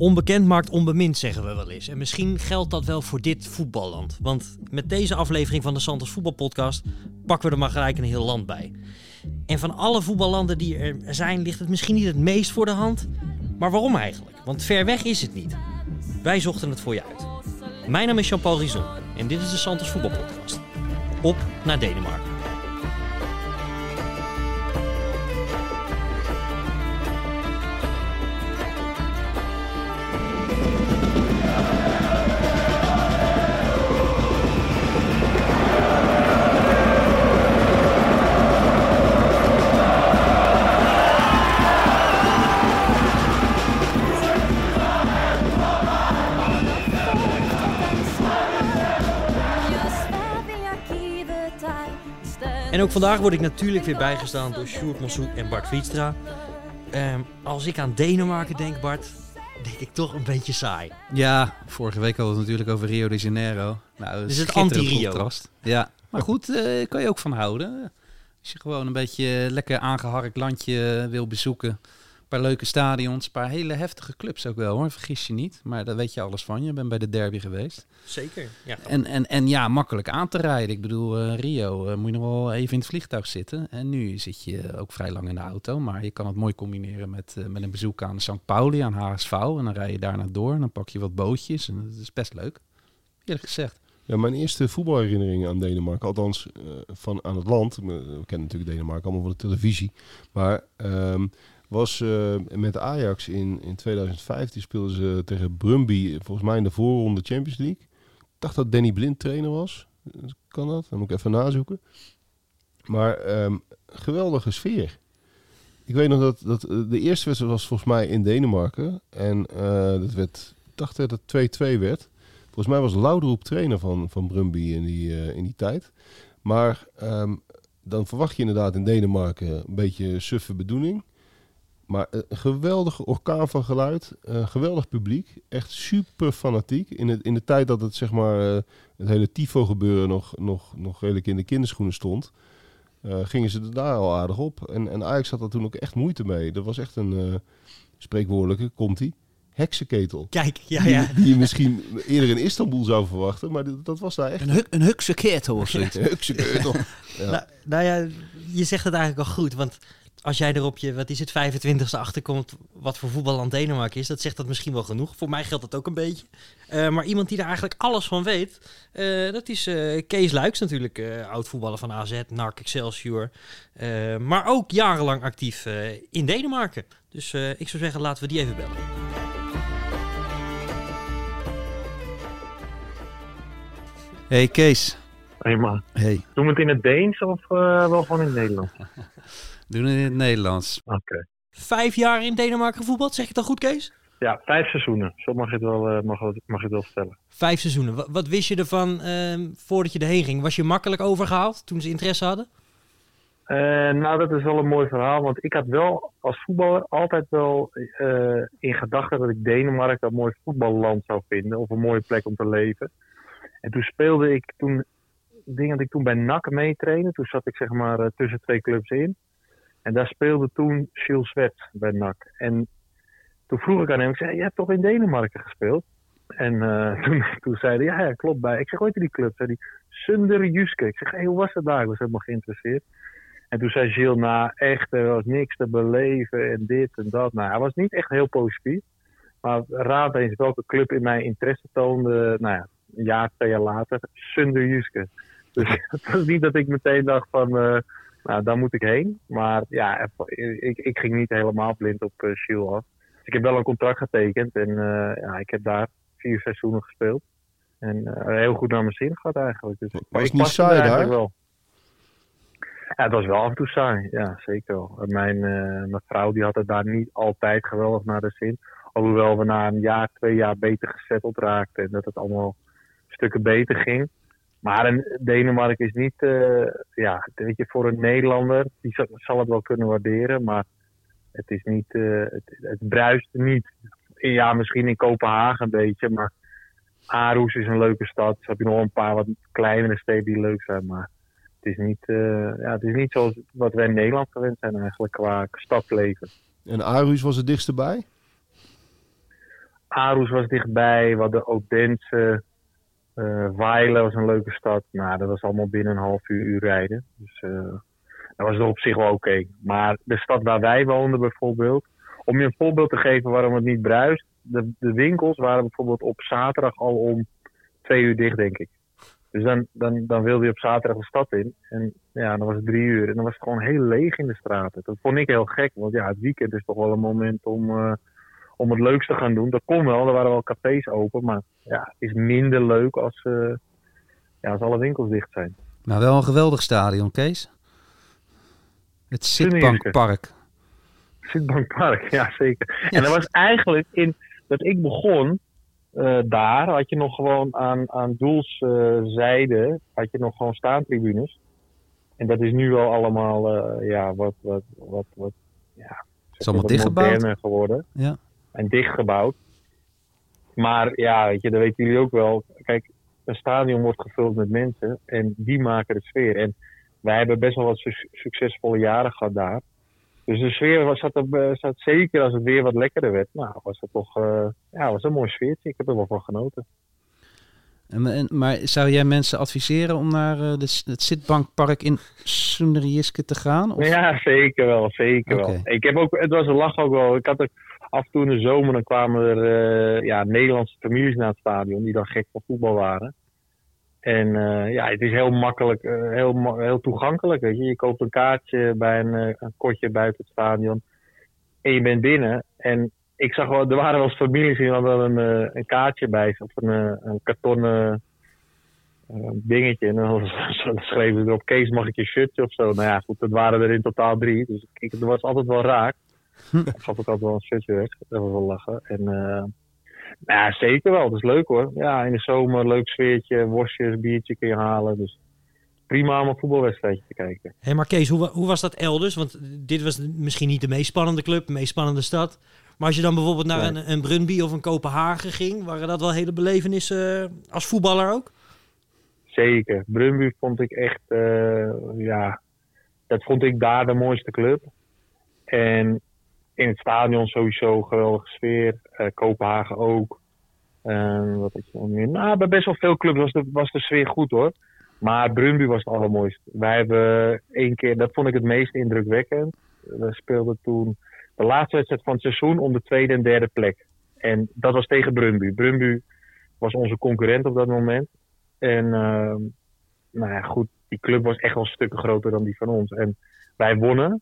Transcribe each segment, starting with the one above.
Onbekend maakt onbemind, zeggen we wel eens. En misschien geldt dat wel voor dit voetballand. Want met deze aflevering van de Santos Voetbalpodcast pakken we er maar gelijk een heel land bij. En van alle voetballanden die er zijn, ligt het misschien niet het meest voor de hand. Maar waarom eigenlijk? Want ver weg is het niet. Wij zochten het voor je uit. Mijn naam is Jean-Paul Rizon en dit is de Santos Voetbalpodcast. Op naar Denemarken. Ook vandaag word ik natuurlijk weer bijgestaan door Sjoerd Massoek en Bart Vietstra. Ehm, als ik aan Denemarken denk, Bart, denk ik toch een beetje saai. Ja, vorige week hadden we het natuurlijk over Rio de Janeiro. Nou, dus het anti-Rio. Ja, maar goed, uh, kan je ook van houden. Als je gewoon een beetje lekker aangeharkt landje wil bezoeken paar leuke stadions, een paar hele heftige clubs ook wel hoor, vergis je niet. Maar daar weet je alles van, je bent bij de derby geweest. Zeker, ja. En, en, en ja, makkelijk aan te rijden. Ik bedoel, uh, Rio uh, moet je nog wel even in het vliegtuig zitten. En nu zit je ook vrij lang in de auto, maar je kan het mooi combineren met, uh, met een bezoek aan St. Pauli, aan HSV. En dan rij je daarna door en dan pak je wat bootjes en dat is best leuk, eerlijk gezegd. Ja, mijn eerste voetbalherinnering aan Denemarken, althans van aan het land. We kennen natuurlijk Denemarken allemaal van de televisie. Maar um, was uh, met Ajax in, in 2015 speelden ze tegen Brumby, volgens mij in de voorronde Champions League. Ik dacht dat Danny Blind trainer was. Kan dat? Dan moet ik even nazoeken. Maar um, geweldige sfeer. Ik weet nog dat, dat de eerste wedstrijd was volgens mij in Denemarken. En uh, dat werd, ik dacht dat het 2-2 werd. Volgens mij was Laudroep trainer van, van Brumby in die, in die tijd. Maar um, dan verwacht je inderdaad in Denemarken een beetje suffe bedoeling. Maar een geweldige orkaan van geluid. Een geweldig publiek. Echt super fanatiek. In, het, in de tijd dat het, zeg maar, uh, het hele tifo gebeuren nog, nog, nog redelijk in de kinderschoenen stond. Uh, gingen ze er daar al aardig op. En, en Ajax had daar toen ook echt moeite mee. Dat was echt een uh, spreekwoordelijke, komt-ie, heksenketel. Kijk, ja, ja. Die, die, je misschien eerder in Istanbul zou verwachten. Maar dat, dat was daar echt... Een, een hukseketel of zoiets. een ja. Nou, nou ja, je zegt het eigenlijk al goed. Want als jij er op je, wat is het, 25ste achterkomt wat voor voetballand Denemarken is, dat zegt dat misschien wel genoeg. Voor mij geldt dat ook een beetje. Uh, maar iemand die daar eigenlijk alles van weet, uh, dat is uh, Kees Luiks natuurlijk, oud voetballer van AZ, NAC, Excelsior. maar ook jarenlang actief in Denemarken. Dus ik zou zeggen, laten we die even bellen. Hey Kees. Hey man. Hey. Doen we het in het Deens of wel gewoon in het Nederlands? Doen het in het Nederlands. Oké. Okay. Vijf jaar in Denemarken gevoetbald, zeg ik dat goed, Kees? Ja, vijf seizoenen. Zo mag je het wel, uh, mag, mag je het wel vertellen. Vijf seizoenen. Wat, wat wist je ervan uh, voordat je erheen ging? Was je makkelijk overgehaald toen ze interesse hadden? Uh, nou, dat is wel een mooi verhaal. Want ik had wel als voetballer altijd wel in gedachten dat ik Denemarken een mooi voetballand zou vinden. Of een mooie plek om te leven. En toen speelde ik toen... Ik denk dat ik toen bij NAC meetrainde. Toen zat ik zeg maar tussen twee clubs in. En daar speelde toen Gilles Swet bij NAC. En toen vroeg ik aan hem, ik zei, je hebt toch in Denemarken gespeeld? En uh, toen, toen zei hij, ja, ja, klopt bij. Ik zeg, ooit die club? Zei hij, Sunder Juske. Ik zeg, hey, hoe was het daar? Ik was helemaal geïnteresseerd. En toen zei Gilles, nou echt, er was niks te beleven en dit en dat. Nou, hij was niet echt heel positief. Maar raad eens welke club in mijn interesse toonde, nou ja, een jaar, twee jaar later, Sunder Juske. Dus het was niet dat ik meteen dacht van... Uh, nou, daar moet ik heen. Maar ja, ik, ik ging niet helemaal blind op uh, Shield af. Dus ik heb wel een contract getekend en uh, ja, ik heb daar vier seizoenen gespeeld. En uh, heel goed naar mijn zin gehad eigenlijk. Dus, maar ik niet saai daar? Wel. Ja, het was wel af en toe saai. Ja, zeker wel. Mijn, mijn vrouw die had het daar niet altijd geweldig naar de zin. Alhoewel we na een jaar, twee jaar beter gezetteld raakten. En dat het allemaal stukken beter ging. Maar een Denemarken is niet, uh, ja, weet je, voor een Nederlander, die zal, zal, het wel kunnen waarderen, maar het is niet, uh, het, het, bruist niet. Ja, misschien in Kopenhagen een beetje, maar Aarhus is een leuke stad. Dus heb je nog een paar wat kleinere steden die leuk zijn, maar het is niet, uh, ja, het is niet zoals wat wij in Nederland gewend zijn eigenlijk qua stadsleven. En Aarhus was het dichtst bij? Aarhus was dichtbij. We hadden Odense. Eh Weilen was een leuke stad. Nou, dat was allemaal binnen een half uur, uur rijden. Dus eh, dat was op zich wel oké. Maar de stad waar wij woonden bijvoorbeeld. Om je een voorbeeld te geven waarom het niet bruist. De, de winkels waren bijvoorbeeld op zaterdag al om twee uur dicht, denk ik. Dus dan, dan, dan wilde je op zaterdag de stad in. En ja, dan was het drie uur. En dan was het gewoon heel leeg in de straten. Dat vond ik heel gek. Want ja, het weekend is toch wel een moment om, eh, om het leuks te gaan doen. Dat kon wel. Er waren wel cafés open. Maar ja, het is minder leuk als, eh, ja, als alle winkels dicht zijn. Nou, wel een geweldig stadion, Kees. Het Zitbankpark. Zitbankpark, ja zeker. En dat was eigenlijk in dat ik begon eh, daar, had je nog gewoon aan, aan doelszijde, had je nog gewoon staantribunes. En dat is nu wel allemaal, eh, ja, wat, wat, wat, wat, ja. is allemaal dichtgebouwd. geworden. Ja. En dichtgebouwd. Maar ja, weet je, dat weten jullie ook wel. Kijk, een stadion wordt gevuld met mensen en die maken de sfeer. En wij hebben best wel wat su- succesvolle jaren gehad daar. Dus de sfeer was, zat, eh, zat zeker als het weer wat lekkerder werd. Nou, was het toch eh, ja, was een mooi sfeertje. Ik heb er wel van genoten. En, en- maar zou jij mensen adviseren om naar eh, de, het Zitbankpark in Soenderjiske te gaan? Of? Ja, zeker wel, zeker wel. Ik heb ook, het was een lach ook wel. Ik had er af en toe in de zomer, dan kwamen er eh, ja, Nederlandse families naar het stadion die dan gek van voetbal waren. En eh, ja, het is heel makkelijk, eh, heel, heel toegankelijk. Weet je. je koopt een kaartje bij een, een kotje buiten het stadion en je bent binnen. En ik zag wel, er waren wel eens families die hadden een, een kaartje bij of een, een kartonnen dingetje. En dan schreven ze erop, Kees mag ik je shirtje of zo. Nou ja, goed, dat waren er in totaal drie. Dus ik, het was altijd wel raak. Ik gaf ook altijd wel een shirtje weg. Dat was wel lachen. En eh, nou ja, zeker wel. Dat is leuk hoor. Ja, in de zomer, leuk sfeertje, worstjes, biertje kun je halen. Dus prima om een voetbalwedstrijdje te kijken. Hé, maar Kees, hoe, hoe was dat elders? Want dit was misschien niet de meest spannende club, de meest spannende stad. Maar als je dan bijvoorbeeld naar Nee. een, een Brunby of een Kopenhagen ging, waren dat wel hele belevenissen eh, als voetballer ook? Zeker. Brumby vond ik echt, eh, ja, dat vond ik daar de mooiste club. En in het stadion sowieso geweldige sfeer. Eh, Kopenhagen ook. Eh, wat nog meer? Nou, bij best wel veel clubs was de, was de sfeer goed hoor. Maar Brumby was het allermooiste. Wij hebben één keer, dat vond ik het meest indrukwekkend. We speelden toen de laatste wedstrijd van het seizoen om de tweede en derde plek. En dat was tegen Brumby. Brumby was onze concurrent op dat moment. En ehm, nou ja, goed, die club was echt wel stukken groter dan die van ons. En wij wonnen.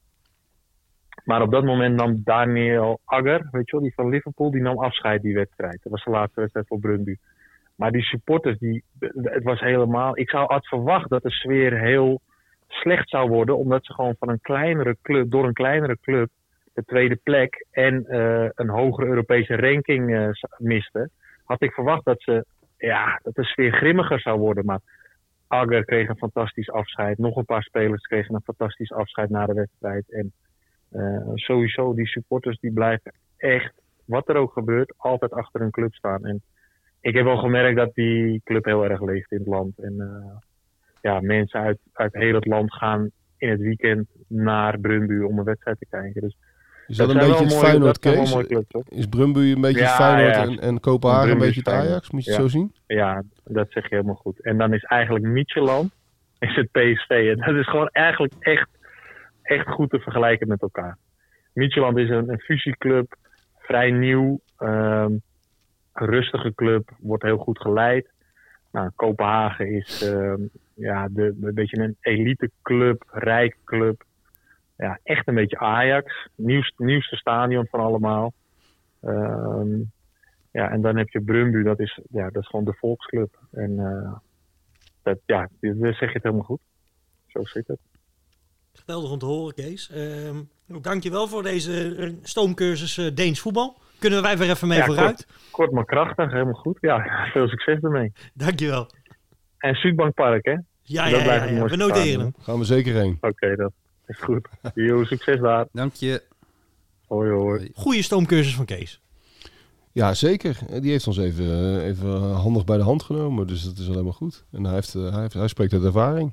Maar op dat moment nam Daniel Agger, weet je wel, die van Liverpool, die nam afscheid die wedstrijd. Dat was de laatste wedstrijd voor Brunby. Maar die supporters, die, het was helemaal... Ik zou had verwacht dat de sfeer heel slecht zou worden, omdat ze gewoon van een kleinere club, door een kleinere club, de tweede plek en eh, een hogere Europese ranking eh, misten. Had ik verwacht dat ze ja, dat de sfeer grimmiger zou worden. Maar Agger kreeg een fantastisch afscheid. Nog een paar spelers kregen een fantastisch afscheid na de wedstrijd. En eh, sowieso, die supporters die blijven echt, wat er ook gebeurt, altijd achter hun club staan. En ik heb wel gemerkt dat die club heel erg leeft in het land. En eh, ja, mensen uit, uit heel het land gaan in het weekend naar Brunbu om een wedstrijd te kijken. Dus Is dat, een beetje het Feyenoord hoor. Is Brumby een beetje Ja, Feyenoord ja. En, en Kopenhagen een beetje het. Ajax? Moet je het zo zien? Ja, dat zeg je helemaal goed. En dan is eigenlijk Micheland is het PSV. En dat is gewoon eigenlijk echt, echt goed te vergelijken met elkaar. Micheland is een, een fusieclub, vrij nieuw, ehm, rustige club, wordt heel goed geleid. Nou, Kopenhagen is ehm, ja, de, een beetje een elite club, rijke club. Ja, echt een beetje Ajax. Nieuwst, nieuwste stadion van allemaal. Ehm, ja, en dan heb je Brumbu, dat is, ja, dat is gewoon de volksclub. En eh, dat, ja, daar zeg je het helemaal goed. Zo zit het. Geweldig om te horen, Kees. Ehm dank je wel voor deze eh, stoomcursus eh, Deens voetbal. Kunnen wij weer even mee Ja, vooruit? Kort maar krachtig, helemaal goed. Ja, veel succes ermee. Dank je wel. En Zuidbankpark, hè? Ja, ja, ja, ja. we noteren hem. Gaan we zeker heen. Oké, dat is goed. Yo, succes daar. Dank je. Hoi, hoi. Goede stoomcursus van Kees. Ja, zeker. Die heeft ons even, eh, even handig bij de hand genomen. Dus dat is alleen maar goed. En hij, heeft, hij, heeft, hij spreekt uit ervaring.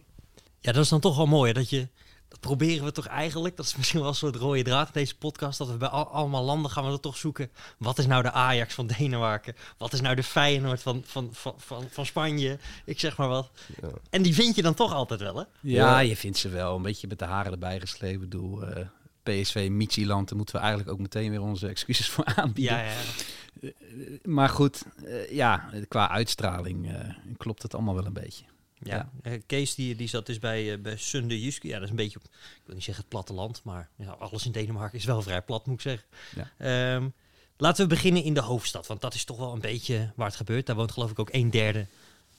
Ja, dat is dan toch wel mooi. hè, Dat je dat proberen we toch eigenlijk. Dat is misschien wel een soort rode draad in deze podcast. Dat we bij al- allemaal landen gaan we er toch zoeken. Wat is nou de Ajax van Denemarken? Wat is nou de Feyenoord van, van, van, van, van Spanje? Ik zeg maar wat. Ja. En die vind je dan toch altijd wel, hè? Ja, je vindt ze wel een beetje met de haren erbij geslepen. Ik bedoel, eh, PSV, Michieland, daar moeten we eigenlijk ook meteen weer onze excuses voor aanbieden. Ja, ja. Maar goed, eh, ja, qua uitstraling eh, klopt het allemaal wel een beetje. Ja, eh, Kees die, die zat dus bij, eh, bij Sunde Jyske. Ja, dat is een beetje, op- ik wil niet zeggen het platteland, maar ja, alles in Denemarken is wel vrij plat, moet ik zeggen. Ja. Ehm, laten we beginnen in de hoofdstad, want dat is toch wel een beetje waar het gebeurt. Daar woont geloof ik ook een derde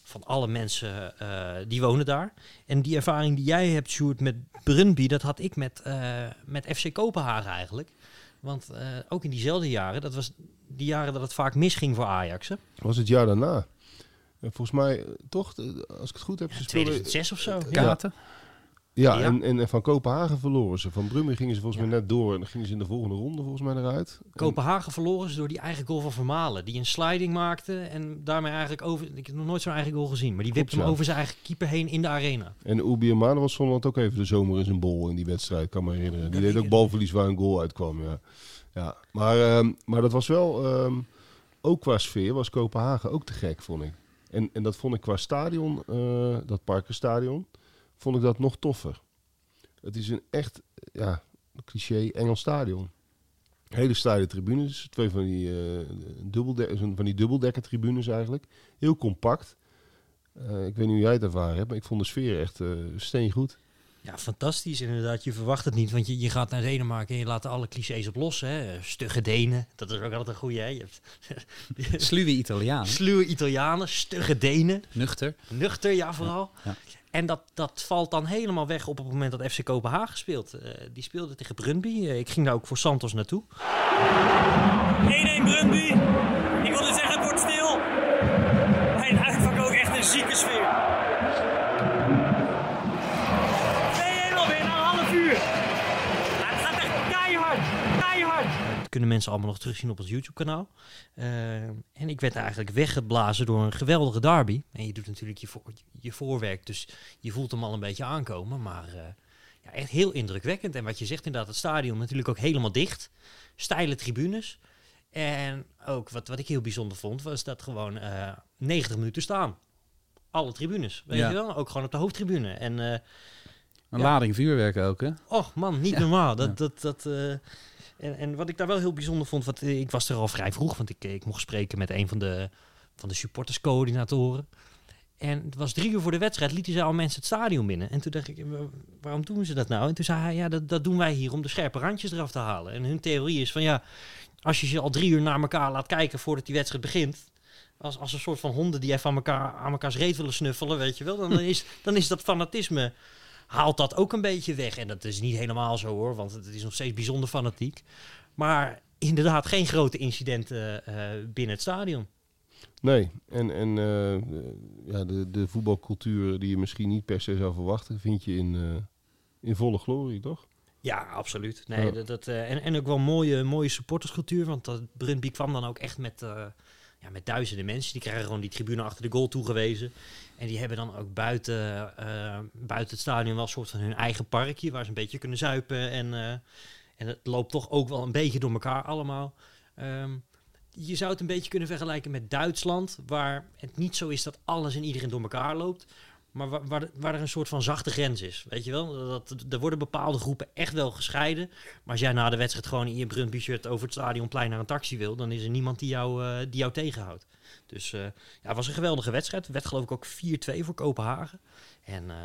van alle mensen eh, die wonen daar. En die ervaring die jij hebt, Sjoerd, met Brunby, dat had ik met, eh, met FC Kopenhagen eigenlijk. Want eh, ook in diezelfde jaren, dat was die jaren dat het vaak misging voor Ajax. Hè? was het jaar daarna. En volgens mij, eh, toch, eh, als ik het goed heb... ze speelden- 2006 of zo. Ja. Kaarten? Ja, Ja. En, en, van Kopenhagen verloren ze. Van Brummen gingen ze volgens mij net door. En dan gingen ze in de volgende ronde volgens mij eruit. En- Kopenhagen verloren ze door die eigen goal van Vermalen. Die een sliding maakte en daarmee eigenlijk over... Ik heb nog nooit zo'n eigen goal gezien. Maar die Klopt, wipte hem ja. over zijn eigen keeper heen in de arena. En Ubi Amano was zondag ook even de zomer in zijn bol in die wedstrijd, kan me herinneren. Die Ja, deed ook balverlies waar een goal uitkwam, ja. ja. Maar, ehm, maar dat was wel, ehm, ook qua sfeer was Kopenhagen ook te gek, vond ik. En, en dat vond ik qua stadion, eh, dat Parkenstadion, vond ik dat nog toffer. Het is een echt, ja, cliché Engels stadion. Hele steile tribunes, twee van die, eh dubbelde van die dubbeldekker tribunes eigenlijk. Heel compact. Eh, ik weet niet hoe jij het ervaren hebt, maar ik vond de sfeer echt eh steengoed. Ja, fantastisch inderdaad. Je verwacht het niet, want je, je gaat naar Denemarken en je laat alle clichés op los. Hè. Stugge Denen, dat is ook altijd een goeie. Hè. Je hebt Sluwe Italiaan. sluwe Italianen, stugge Denen, Nuchter. nuchter, ja vooral. Ja. En dat, dat valt dan helemaal weg op het moment dat FC Kopenhagen speelt. Eh, die speelde tegen Brunby. Eh, ik ging daar ook voor Santos naartoe. 1-1 Brumby. Ik wilde zeggen, het wordt stil. Een uitvak ook echt een zieke sfeer. Kunnen mensen allemaal nog terugzien op ons YouTube-kanaal. Eh, en ik werd eigenlijk weggeblazen door een geweldige derby. En je doet natuurlijk je, voor, je voorwerk, dus je voelt hem al een beetje aankomen. Maar eh, ja, echt heel indrukwekkend. En wat je zegt inderdaad, het stadion natuurlijk ook helemaal dicht. Steile tribunes. En ook wat, wat ik heel bijzonder vond, was dat gewoon eh 90 minuten staan. Alle tribunes, weet Ja. je wel? Ook gewoon op de hoofdtribune. En eh, Een Ja. lading vuurwerk ook, hè? Oh man, niet normaal. Dat, dat, dat, eh, en, en wat ik daar wel heel bijzonder vond, want eh, ik was er al vrij vroeg, want ik, ik mocht spreken met een van de, van de supporterscoördinatoren. En het was drie uur voor de wedstrijd, lieten ze al mensen het stadion binnen. En toen dacht ik, wa- waarom doen ze dat nou? En toen zei hij, ja, dat, dat doen wij hier om de scherpe randjes eraf te halen. En hun theorie is van, ja, als je ze al drie uur naar elkaar laat kijken voordat die wedstrijd begint, als, als een soort van honden die even aan elkaar aan elkaars reet willen snuffelen, weet je wel, dan is, dan is dat fanatisme haalt dat ook een beetje weg. En dat is niet helemaal zo hoor, want het is nog steeds bijzonder fanatiek. Maar inderdaad, geen grote incidenten eh, binnen het stadion. Nee, en, en eh, ja, de, de voetbalcultuur die je misschien niet per se zou verwachten, vind je in, eh, in volle glorie, toch? Ja, absoluut. Nee, Ja. dat, dat, en, en ook wel mooie, mooie supporterscultuur. Want dat Brunby kwam dan ook echt met, met duizenden mensen. Die krijgen gewoon die tribune achter de goal toegewezen. En die hebben dan ook buiten, eh, buiten het stadion wel een soort van hun eigen parkje. Waar ze een beetje kunnen zuipen. En, eh, en het loopt toch ook wel een beetje door elkaar allemaal. Ehm, je zou het een beetje kunnen vergelijken met Duitsland. Waar het niet zo is dat alles en iedereen door elkaar loopt. Maar waar, waar, waar er een soort van zachte grens is. Weet je wel? Dat, er worden bepaalde groepen echt wel gescheiden. Maar als jij na de wedstrijd gewoon in je Brunby shirt over het stadionplein naar een taxi wil, dan is er niemand die jou, eh, die jou tegenhoudt. Dus eh, ja, het was een geweldige wedstrijd. Werd geloof ik ook 4-2 voor Kopenhagen. En eh,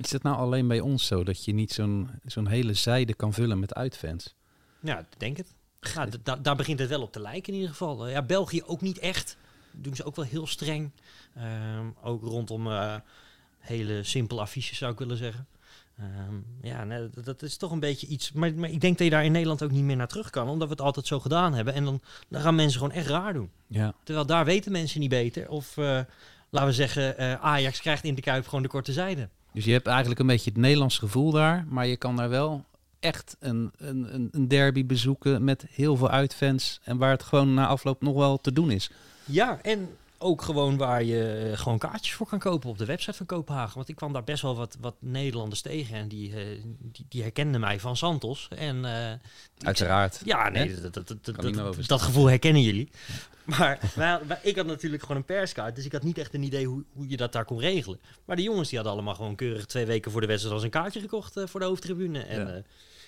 Is het nou alleen bij ons zo dat je niet zo'n zo'n hele zijde kan vullen met uitfans? ja, ik denk het. Ja, da- daar begint het wel op te lijken in ieder geval. Ja, België ook niet echt. Doen ze ook wel heel streng. Ehm, ook rondom hele simpele affiches zou ik willen zeggen. Ehm, ja, nee, dat, dat is toch een beetje iets. Maar, maar ik denk dat je daar in Nederland ook niet meer naar terug kan. Omdat we het altijd zo gedaan hebben. En dan, dan gaan mensen gewoon echt raar doen. Ja. Terwijl daar weten mensen niet beter. Of eh, laten we zeggen, eh, Ajax krijgt in de Kuip gewoon de korte zijde. Dus je hebt eigenlijk een beetje het Nederlands gevoel daar, maar je kan daar wel echt een, een, een- een derby bezoeken met heel veel uitfans en waar het gewoon na afloop nog wel te doen is. Ja, en ook gewoon waar je eh, gewoon kaartjes voor kan kopen op de website van Kopenhagen. Want ik kwam daar best wel wat, wat Nederlanders tegen en die, eh, die, die herkenden mij van Santos. En eh, ik Uiteraard. ja, nee, dat, dat, dat, dat, gevoel herkennen jullie. Maar wij- wij- ik had natuurlijk gewoon een perskaart, dus ik had niet echt een idee hoe, hoe je dat daar kon regelen. Maar de jongens die hadden allemaal gewoon keurig twee weken voor de wedstrijd als een kaartje gekocht voor de hoofdtribune. En Ja. ja.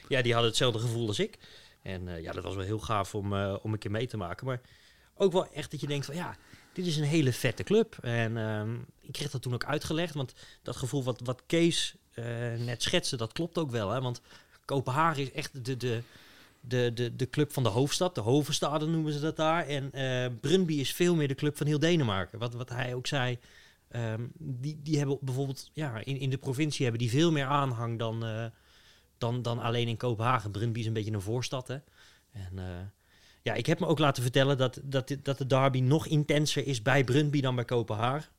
ja, die hadden hetzelfde gevoel als ik. En ja, dat was wel heel gaaf om, om een keer mee te maken. Maar ook wel echt dat je denkt van ja, dit is een hele vette club. En ehm, ik kreeg dat toen ook uitgelegd, want dat gevoel wat, wat Kees eh, net schetste, dat klopt ook wel. Hè? Want Kopenhagen is echt de, de, de, de, de club van de hoofdstad. De Hovenstad noemen ze dat daar. En eh Brøndby is veel meer de club van heel Denemarken. Wat, wat hij ook zei, ehm, die, die hebben bijvoorbeeld ja, in, in de provincie hebben die veel meer aanhang dan, eh, dan, dan alleen in Kopenhagen. Brøndby is een beetje een voorstad. Hè? En ja, ik heb me ook laten vertellen dat, dat, dat de derby nog intenser is bij Brøndby dan bij Kopenhagen.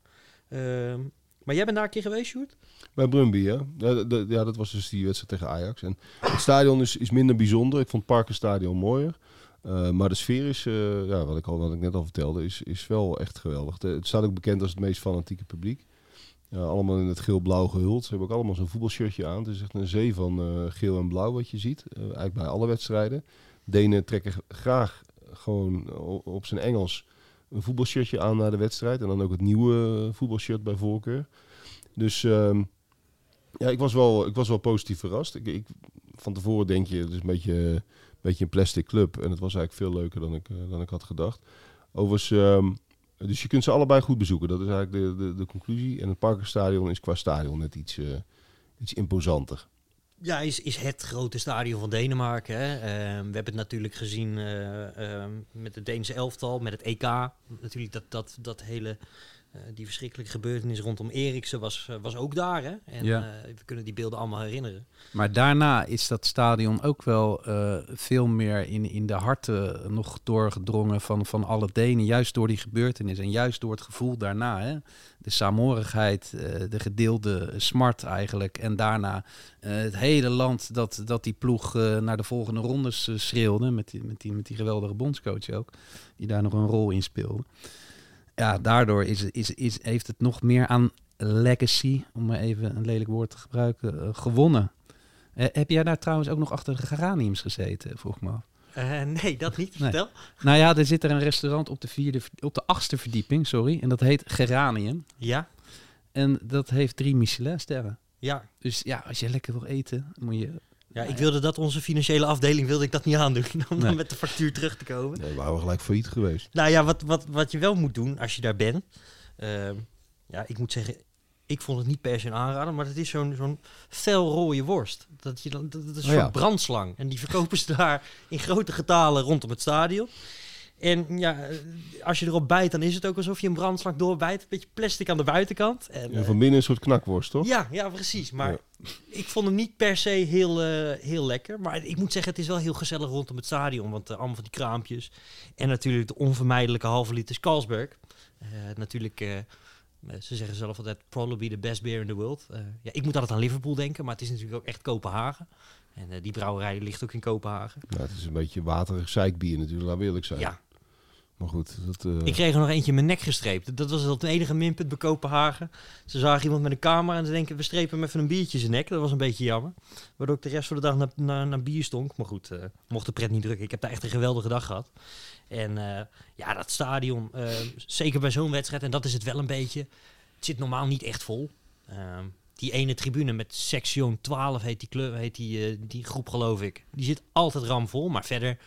Ehm, maar jij bent daar een keer geweest, Sjoerd? Bij Brumby, ja. Ja, dat was dus die wedstrijd tegen Ajax. En het stadion is, is minder bijzonder. Ik vond het Parkenstadion mooier. Uh, maar de sfeer is, uh, ja, wat, ik al, wat ik net al vertelde, is, is wel echt geweldig. Het staat ook bekend als het meest fanatieke publiek. Allemaal in het geel-blauw gehuld. Ze hebben ook allemaal zo'n voetbalshirtje aan. Het is echt een zee van uh, geel en blauw wat je ziet. Eigenlijk bij alle wedstrijden. Denen trekken graag gewoon op zijn Engels een voetbalshirtje aan naar de wedstrijd. En dan ook het nieuwe voetbalshirt bij voorkeur. Dus um, ja, ik was wel, ik was wel positief verrast. Ik, ik, van tevoren denk je, het is een beetje, een beetje een plastic club. En het was eigenlijk veel leuker dan ik, uh, dan ik had gedacht. Overigens, um, dus je kunt ze allebei goed bezoeken. Dat is eigenlijk de, de, de conclusie. En het Parkerstadion is qua stadion net iets, uh, iets imposanter. Ja, is, is het grote stadion van Denemarken. Hè? Uh, we hebben het natuurlijk gezien uh, met het Deense elftal, met het EK. Natuurlijk dat, dat, dat hele, die verschrikkelijke gebeurtenis rondom Eriksen was, was ook daar. Hè? En ja. we kunnen die beelden allemaal herinneren. Maar daarna is dat stadion ook wel veel meer in, in de harten nog doorgedrongen van, van alle Denen. Juist door die gebeurtenis en juist door het gevoel daarna. Hè? De saamhorigheid, de gedeelde smart eigenlijk. En daarna het hele land dat, dat die ploeg naar de volgende rondes schreeuwde. Met die, met, die, met die geweldige bondscoach ook. Die daar nog een rol in speelde. Ja, daardoor is, is, is, heeft het nog meer aan legacy, om maar even een lelijk woord te gebruiken, uh, gewonnen. Uh, heb jij daar trouwens ook nog achter de geraniums gezeten, vroeg me af? Uh, nee, dat niet. Nee. Vertel. Nou ja, er zit er een restaurant op de, vierde, op de achtste verdieping, sorry. En dat heet Geranium. Ja. En dat heeft drie Michelin-sterren. Ja. Dus ja, als je lekker wil eten, moet je... Ja, ik wilde dat onze financiële afdeling wilde ik dat niet aandoen om nee. met de factuur terug te komen. Nee, we waren gelijk failliet geweest. Nou ja, wat, wat, wat je wel moet doen als je daar bent. Uh, ja, ik moet zeggen, ik vond het niet per se een aanrader, maar het is zo'n zo'n fel rode worst. Dat, je dan, dat, is een oh, ja. brandslang. En die verkopen ze daar in grote getalen rondom het stadion. En ja, als je erop bijt, dan is het ook alsof je een brandslang doorbijt. Een beetje plastic aan de buitenkant. En, ja, van binnen een soort knakworst, toch? Ja, ja precies. Maar ja. ik vond hem niet per se heel, uh, heel lekker. Maar ik moet zeggen, het is wel heel gezellig rondom het stadion. Want uh, allemaal van die kraampjes. En natuurlijk de onvermijdelijke halve liter Carlsberg. Uh, natuurlijk... ze zeggen zelf altijd, probably the best beer in the world. ja, ik moet altijd aan Liverpool denken, maar het is natuurlijk ook echt Kopenhagen. En die brouwerij ligt ook in Kopenhagen. Ja, het is een beetje waterig zeikbier natuurlijk, laat eerlijk zijn. Ja, maar goed, uh... ik kreeg er nog eentje in mijn nek gestreept. Dat was het enige minpunt bij Kopenhagen. Ze zagen iemand met een camera en ze denken, we strepen hem even een biertje zijn nek. Dat was een beetje jammer. Waardoor ik de rest van de dag naar, naar, naar bier stonk. Maar goed, uh, mocht de pret niet drukken. Ik heb daar echt een geweldige dag gehad. En uh, ja, dat stadion, zeker bij zo'n wedstrijd, en dat is het wel een beetje. Het zit normaal niet echt vol. Ehm, die ene tribune met section 12 heet die, club, heet die, die groep geloof ik. Die zit altijd ramvol, maar verder...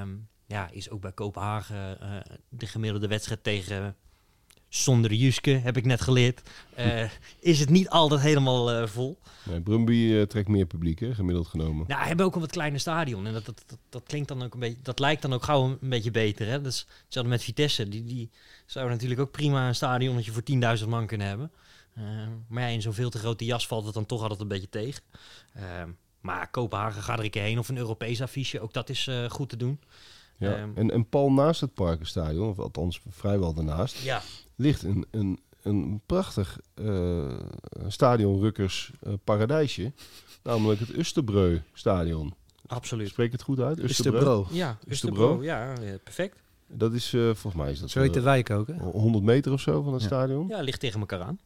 Um, ja, is ook bij Kopenhagen uh, de gemiddelde wedstrijd tegen zonder Juske, heb ik net geleerd. Uh, is het niet altijd helemaal uh, vol. Nee, Brumby trekt meer publiek, hè, gemiddeld genomen. Nou, we hebben ook een wat kleiner stadion. En dat, dat, dat, dat, klinkt dan ook een beetje. Dat lijkt dan ook gauw een, een beetje beter. Hè? Dat is hetzelfde met Vitesse. Die, die zou natuurlijk ook prima een stadionnetje voor 10.000 man kunnen hebben. Maar ja, in zo'n veel te grote jas valt het dan toch altijd een beetje tegen. maar Kopenhagen gaat er een keer heen. Of een Europees affiche. Ook dat is goed te doen. Ja. Um, en, en pal naast het Parkenstadion, of althans vrijwel daarnaast, ja. ligt een, een, een prachtig uh, stadionrukkers uh, paradijsje. Namelijk het Usterbreu stadion. Absoluut. Spreek het goed uit? Usterbro. Ja, Usterbro. Ja, ja, perfect. Dat is, eh, volgens mij is dat Zo heet de eh, wijk ook, hè? 100 meter of zo van het Ja. stadion. Ja, ligt tegen elkaar aan.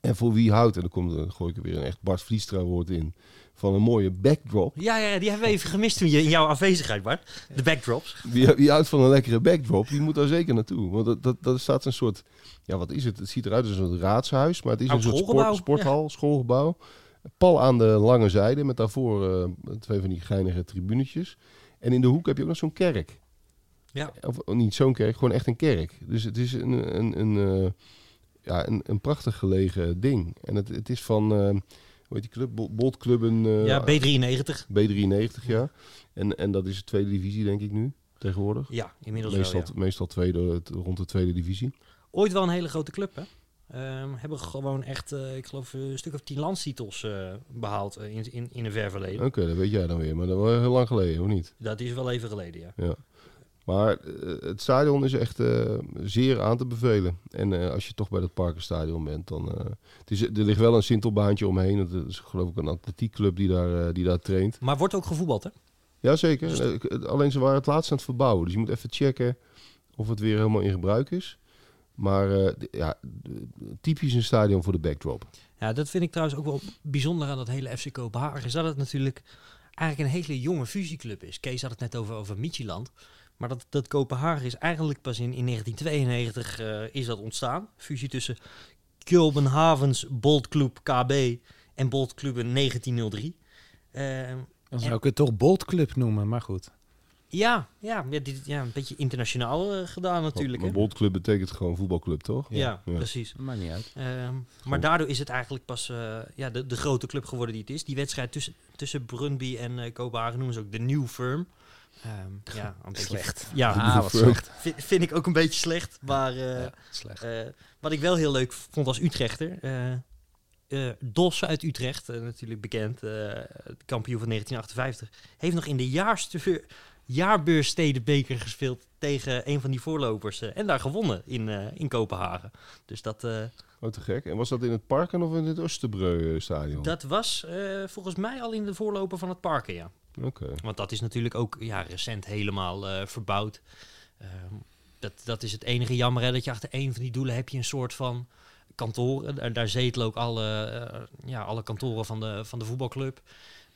En voor wie houdt, en dan, komt, dan gooi ik er weer een echt Bart Vliestra woord in, van een mooie backdrop. Ja, ja, die hebben we even gemist toen je in jouw afwezigheid, Bart. De backdrops. Wie, wie houdt van een lekkere backdrop, die moet daar zeker naartoe. Want dat, dat, dat staat een soort, ja wat is het? Het ziet eruit als een raadshuis, maar het is Oud een soort sport, sporthal, schoolgebouw. Pal aan de lange zijde, met daarvoor eh, twee van die geinige tribunetjes. En in de hoek heb je ook nog zo'n kerk. Ja. Of niet zo'n kerk, gewoon echt een kerk. Dus het is een, een, een, eh, ja, een, een prachtig gelegen ding. En het, het is van, eh, hoe heet die club? Bol- Bolt Clubben eh, Ja, B93. B93, ja. En, en dat is de tweede divisie, denk ik nu, tegenwoordig. Ja, inmiddels Meestal, wel, ja. meestal tweede, rond de tweede divisie. Ooit wel een hele grote club, hè? Ehm, hebben gewoon echt, eh, ik geloof, een stuk of tien landstitels eh, behaald eh, in, in, in een ver verleden. Oké, dat weet jij dan weer. Maar dat was heel lang geleden, of niet? Dat is wel even geleden, ja. Ja. Maar eh, het stadion is echt eh, zeer aan te bevelen. En eh, als je toch bij dat Parkenstadion bent, dan... het is, er ligt wel een sintelbaantje omheen. Dat is geloof ik een atletiekclub die daar, die daar traint. Maar wordt ook gevoetbald, hè? Jazeker. Dus- alleen ze waren het laatst aan het verbouwen. Dus je moet even checken of het weer helemaal in gebruik is. Maar ja, typisch een stadion voor de backdrop. Ja, dat vind ik trouwens ook wel bijzonder aan dat hele FC Kopenhagen. Is dat het natuurlijk eigenlijk een hele jonge fusieclub is. Kees had het net over, over Michieland. Maar dat, dat Kopenhagen is eigenlijk pas in, in 1992 eh, is dat ontstaan. Fusie tussen Kopenhavens Boltclub KB en Boltclubben 1903. Eh, Dan zou ik het toch Bolt Club noemen, maar goed. ja, ja, ja, dit, ja, een beetje internationaal eh, gedaan natuurlijk. Maar hè? Boltclub betekent gewoon voetbalclub, toch? Ja, Ja. precies. Maakt niet uit. Ehm, maar daardoor is het eigenlijk pas eh, ja, de, de grote club geworden die het is. Die wedstrijd tussen, tussen Brøndby en eh, Kopenhagen noemen ze ook de New Firm. Ehm, ja, een beetje, Slecht. Ja, Ah, wat slecht. vind, vind ik ook een beetje slecht. Maar eh, Ja, slecht. eh, wat ik wel heel leuk vond als Utrechter... eh eh, Dos uit Utrecht, natuurlijk bekend, eh, kampioen van 1958... heeft nog in de jaarstu- jaarbeurstedenbeker gespeeld tegen een van die voorlopers. en daar gewonnen in, eh, in Kopenhagen. Dus dat... eh, Oh, te gek. En was dat in het Parken of in het Oosterbreu-stadion? Dat was eh, volgens mij al in de voorloper van het parken, ja. Want dat is natuurlijk ook ja, recent helemaal eh, verbouwd. Ehm, dat, dat is het enige jammer, hè, dat je achter een van die doelen heb je een soort van kantoren. Daar, daar zetelen ook alle, eh, ja, alle kantoren van de, van de voetbalclub.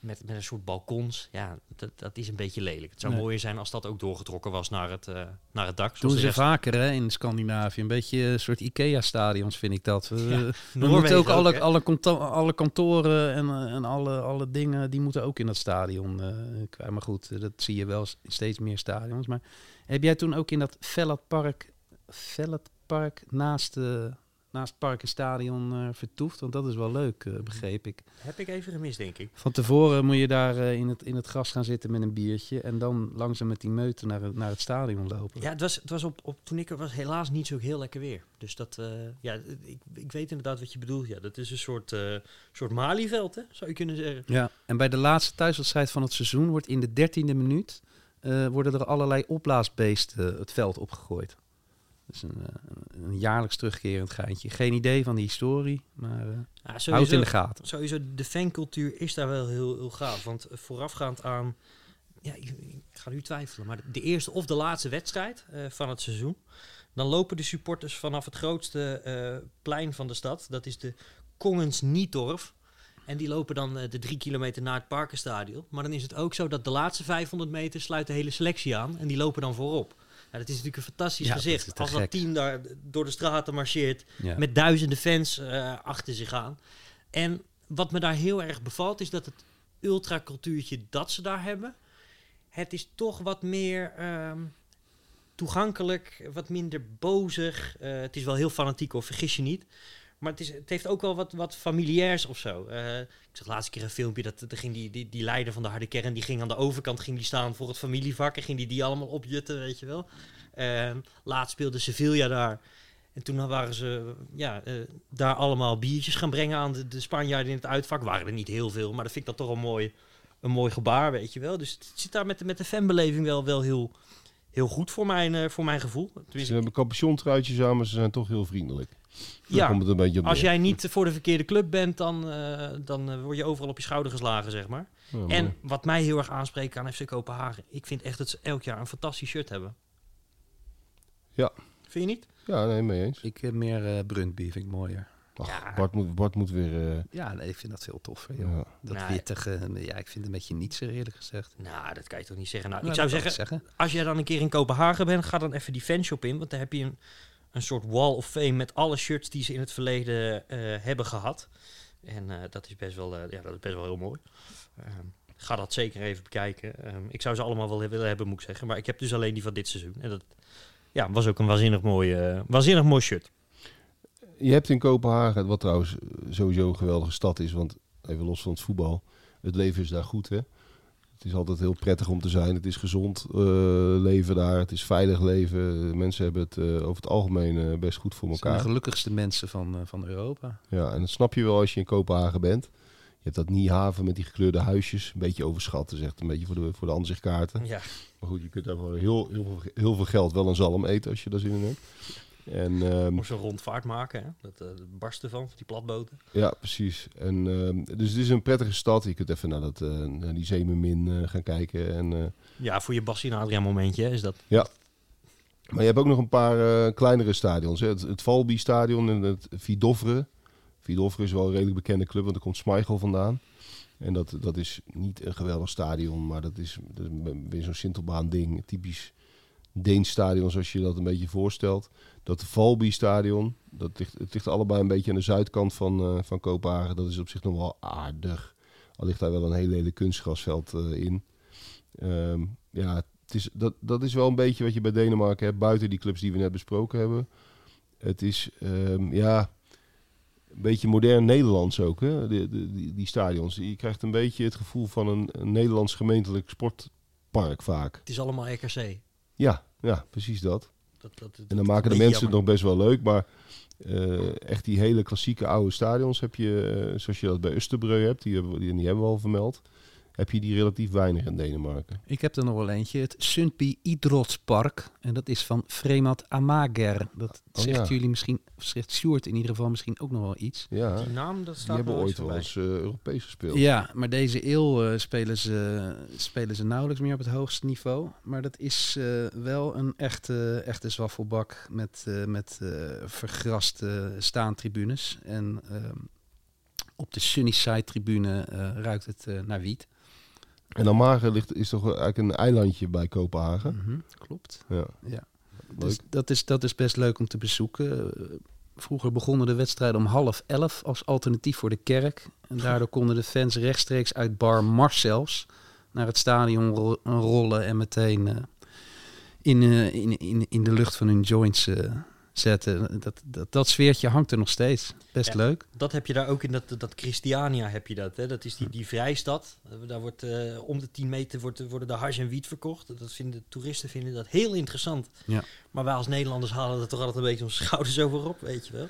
Met, met een soort balkons. Ja, dat, dat is een beetje lelijk. Het zou Nee. mooier zijn als dat ook doorgetrokken was naar het, eh, naar het dak. Doen de ze vaker hè, in Scandinavië. Een beetje een soort IKEA-stadions vind ik dat. We, we Noorwegen moeten ook alle, alle, alle kantoren en, eh, en alle, alle dingen, die moeten ook in dat stadion. eh, kwijt. maar goed, eh, dat zie je wel steeds meer stadions. Maar heb jij toen ook in dat Velletpark, Velletpark naast, eh naast het Parkenstadion eh vertoefd? Want dat is wel leuk, eh, begreep ik. Heb ik even gemist, denk ik. Van tevoren moet je daar eh, in, het, in het gras gaan zitten met een biertje. En dan langzaam met die meute naar, het- naar het stadion lopen. Ja, het was, het was op, op, toen ik er was helaas niet zo heel lekker weer. Dus dat, ja, ik, ik weet inderdaad wat je bedoelt. Ja, dat is een soort, soort Malieveld, hè, zou je kunnen zeggen. Ja, en bij de laatste thuiswedstrijd van het seizoen wordt in de dertiende minuut worden er allerlei opblaasbeesten het veld opgegooid. Een, eh, een jaarlijks terugkerend geintje. Geen idee van de historie, maar eh Ja, houd het in de gaten. Sowieso, de fancultuur is daar wel heel, heel gaaf. Want eh, voorafgaand aan, ja, ik, ik ga nu twijfelen, maar de eerste of de laatste wedstrijd van het seizoen. Dan lopen de supporters vanaf het grootste plein van de stad. Dat is de Kongens Nietorf. En die lopen dan de drie kilometer naar het Parkenstadion. Maar dan is het ook zo dat de laatste 500 meter sluit de hele selectie aan. En die lopen dan voorop. Ja, dat is natuurlijk een fantastisch Ja, gezicht. Als gek. dat team daar door de straten marcheert Ja. met duizenden fans eh, achter zich aan. En wat me daar heel erg bevalt, is dat het ultracultuurtje dat ze daar hebben, het is toch wat meer ehm, toegankelijk, wat minder bozig. Eh, het is wel heel fanatiek, of vergis je niet. Maar het, is, het heeft ook wel wat, wat familiairs of zo. Eh, ik zag laatst keer een filmpje, dat er ging die, die, die leider van de harde kern, die ging aan de overkant ging die staan voor het familievak en ging die die allemaal opjutten, weet je wel. Ehm, laatst speelde Sevilla daar. En toen waren ze ja, eh, daar allemaal biertjes gaan brengen aan de, de Spanjaarden in het uitvak. Waren er niet heel veel, maar dat vind ik dan toch een mooi, een mooi gebaar, weet je wel. Dus het zit daar met, de- met de fanbeleving wel, wel heel, heel goed voor mijn, eh, voor mijn gevoel. Ze Tenminste, hebben capuchontruitjes aan, maar ze zijn toch heel vriendelijk. Ja, komt het een beetje op als jij niet voor de verkeerde club bent, dan, eh, dan eh, word je overal op je schouder geslagen, zeg maar. Ja. En wat mij heel erg aanspreekt aan FC Kopenhagen, ik vind echt dat ze elk jaar een fantastisch shirt hebben. Ja. Vind je niet? Ja, nee, mee eens. Ik heb meer eh Brundby, vind ik mooier. Ach, Ja. Bart, moet, Bart moet weer... eh, Ja, nee, ik vind dat veel toffer. Joh. ja. Dat Nou, wittige, ja, ik vind het een beetje niets eerlijk gezegd. Nou, dat kan je toch niet zeggen. Nou, Nou, ik zou zeggen, ik als jij dan een keer in Kopenhagen bent, ga dan even die fanshop in. Want daar heb je een, een soort wall of fame met alle shirts die ze in het verleden eh, hebben gehad. En eh, dat is best wel, eh, ja, dat is best wel heel mooi. Ehm, ga dat zeker even bekijken. Ehm, ik zou ze allemaal wel willen hebben, moet ik zeggen. Maar ik heb dus alleen die van dit seizoen. En dat ja, was ook een waanzinnig mooi, eh, waanzinnig mooi shirt. Je hebt in Kopenhagen, wat trouwens sowieso een geweldige stad is, want even los van het voetbal, het leven is daar goed hè. Het is altijd heel prettig om te zijn. Het is gezond eh, leven daar. Het is veilig leven. Mensen hebben het eh, over het algemeen eh, best goed voor zijn de elkaar. gelukkigste mensen van, van Europa. Ja, en dat snap je wel als je in Kopenhagen bent. Je hebt dat Niehaven met die gekleurde huisjes. Een beetje overschat. Dat is echt een beetje voor de, voor de aanzichtkaarten. Ja, Maar goed, je kunt daar voor heel, heel, veel, heel veel geld wel een zalm eten als je daar zin in hebt. En ehm, moest een rondvaart maken. Hè? Dat, eh, dat barst ervan, die platboten. Ja, precies. En, ehm, dus het is een prettige stad. Je kunt even naar, dat, eh, naar die Zeemermin eh, gaan kijken. En, Ja, voor je Bassie en Adriaan momentje is dat. maar je hebt ook nog een paar kleinere stadions. Hè. Het, het Valby-stadion en het Vidovre. Vidovre is wel een redelijk bekende club, want er komt Schmeichel vandaan. En dat, dat is niet een geweldig stadion, maar dat is, dat is weer zo'n Sintelbaan ding. Typisch Deens stadion, zoals je dat een beetje voorstelt. Dat Valby-stadion, dat ligt, het ligt allebei een beetje aan de zuidkant van, eh, van Kopenhagen. Dat is op zich nog wel aardig. Al ligt daar wel een heel lelijk kunstgrasveld eh, in. Ehm, ja, het is, dat, dat is wel een beetje wat je bij Denemarken hebt, buiten die clubs die we net besproken hebben. Het is, ehm, ja, een beetje modern Nederlands ook, hè? Die, die stadions. Je krijgt een beetje het gevoel van een, een Nederlands gemeentelijk sportpark vaak. Het is allemaal RKC. Ja, ja, precies dat. Dat, dat, En dan maken de mensen het nog best wel leuk, maar eh, echt die hele klassieke oude stadions heb je, eh, zoals je dat bij Österbreu hebt, die die, die hebben we al vermeld, heb je die relatief weinig in Denemarken. Ik heb er nog wel eentje. Het Sundby Idrotspark. En dat is van Fremat Amager. Dat Oh, zegt ja. jullie misschien, of zegt Sjoerd in ieder geval misschien ook nog wel iets. Ja, Die naam, dat die staat hebben nog ooit ooit wel eens eh, Europees gespeeld. Ja, maar deze eeuw eh, spelen, ze, spelen ze nauwelijks meer op het hoogste niveau. Maar dat is eh, wel een echte, echte zwaffelbak met, eh, met eh, vergraste staantribunes. En ehm, op de Sunnyside tribune eh, ruikt het eh, naar wiet. En Amager ligt, is toch eigenlijk een eilandje bij Kopenhagen. Mhm, klopt. Ja, Ja. Dus dat is, dat is best leuk om te bezoeken. Vroeger begonnen de wedstrijden om half elf als alternatief voor de kerk. En daardoor konden de fans rechtstreeks uit bar Marcels naar het stadion ro- rollen en meteen eh, in, eh, in, in, in de lucht van hun joints eh, zetten. Dat, dat, dat sfeertje hangt er nog steeds. Best Ja. leuk. Dat heb je daar ook in dat, dat Christiania heb je dat. Hè? Dat is die, die vrijstad. Daar wordt eh, om de 10 meter wordt, worden de hars en wiet verkocht. Dat vinden toeristen vinden dat heel interessant. Ja. Maar wij als Nederlanders halen er toch altijd een beetje onze schouders over op, weet je wel.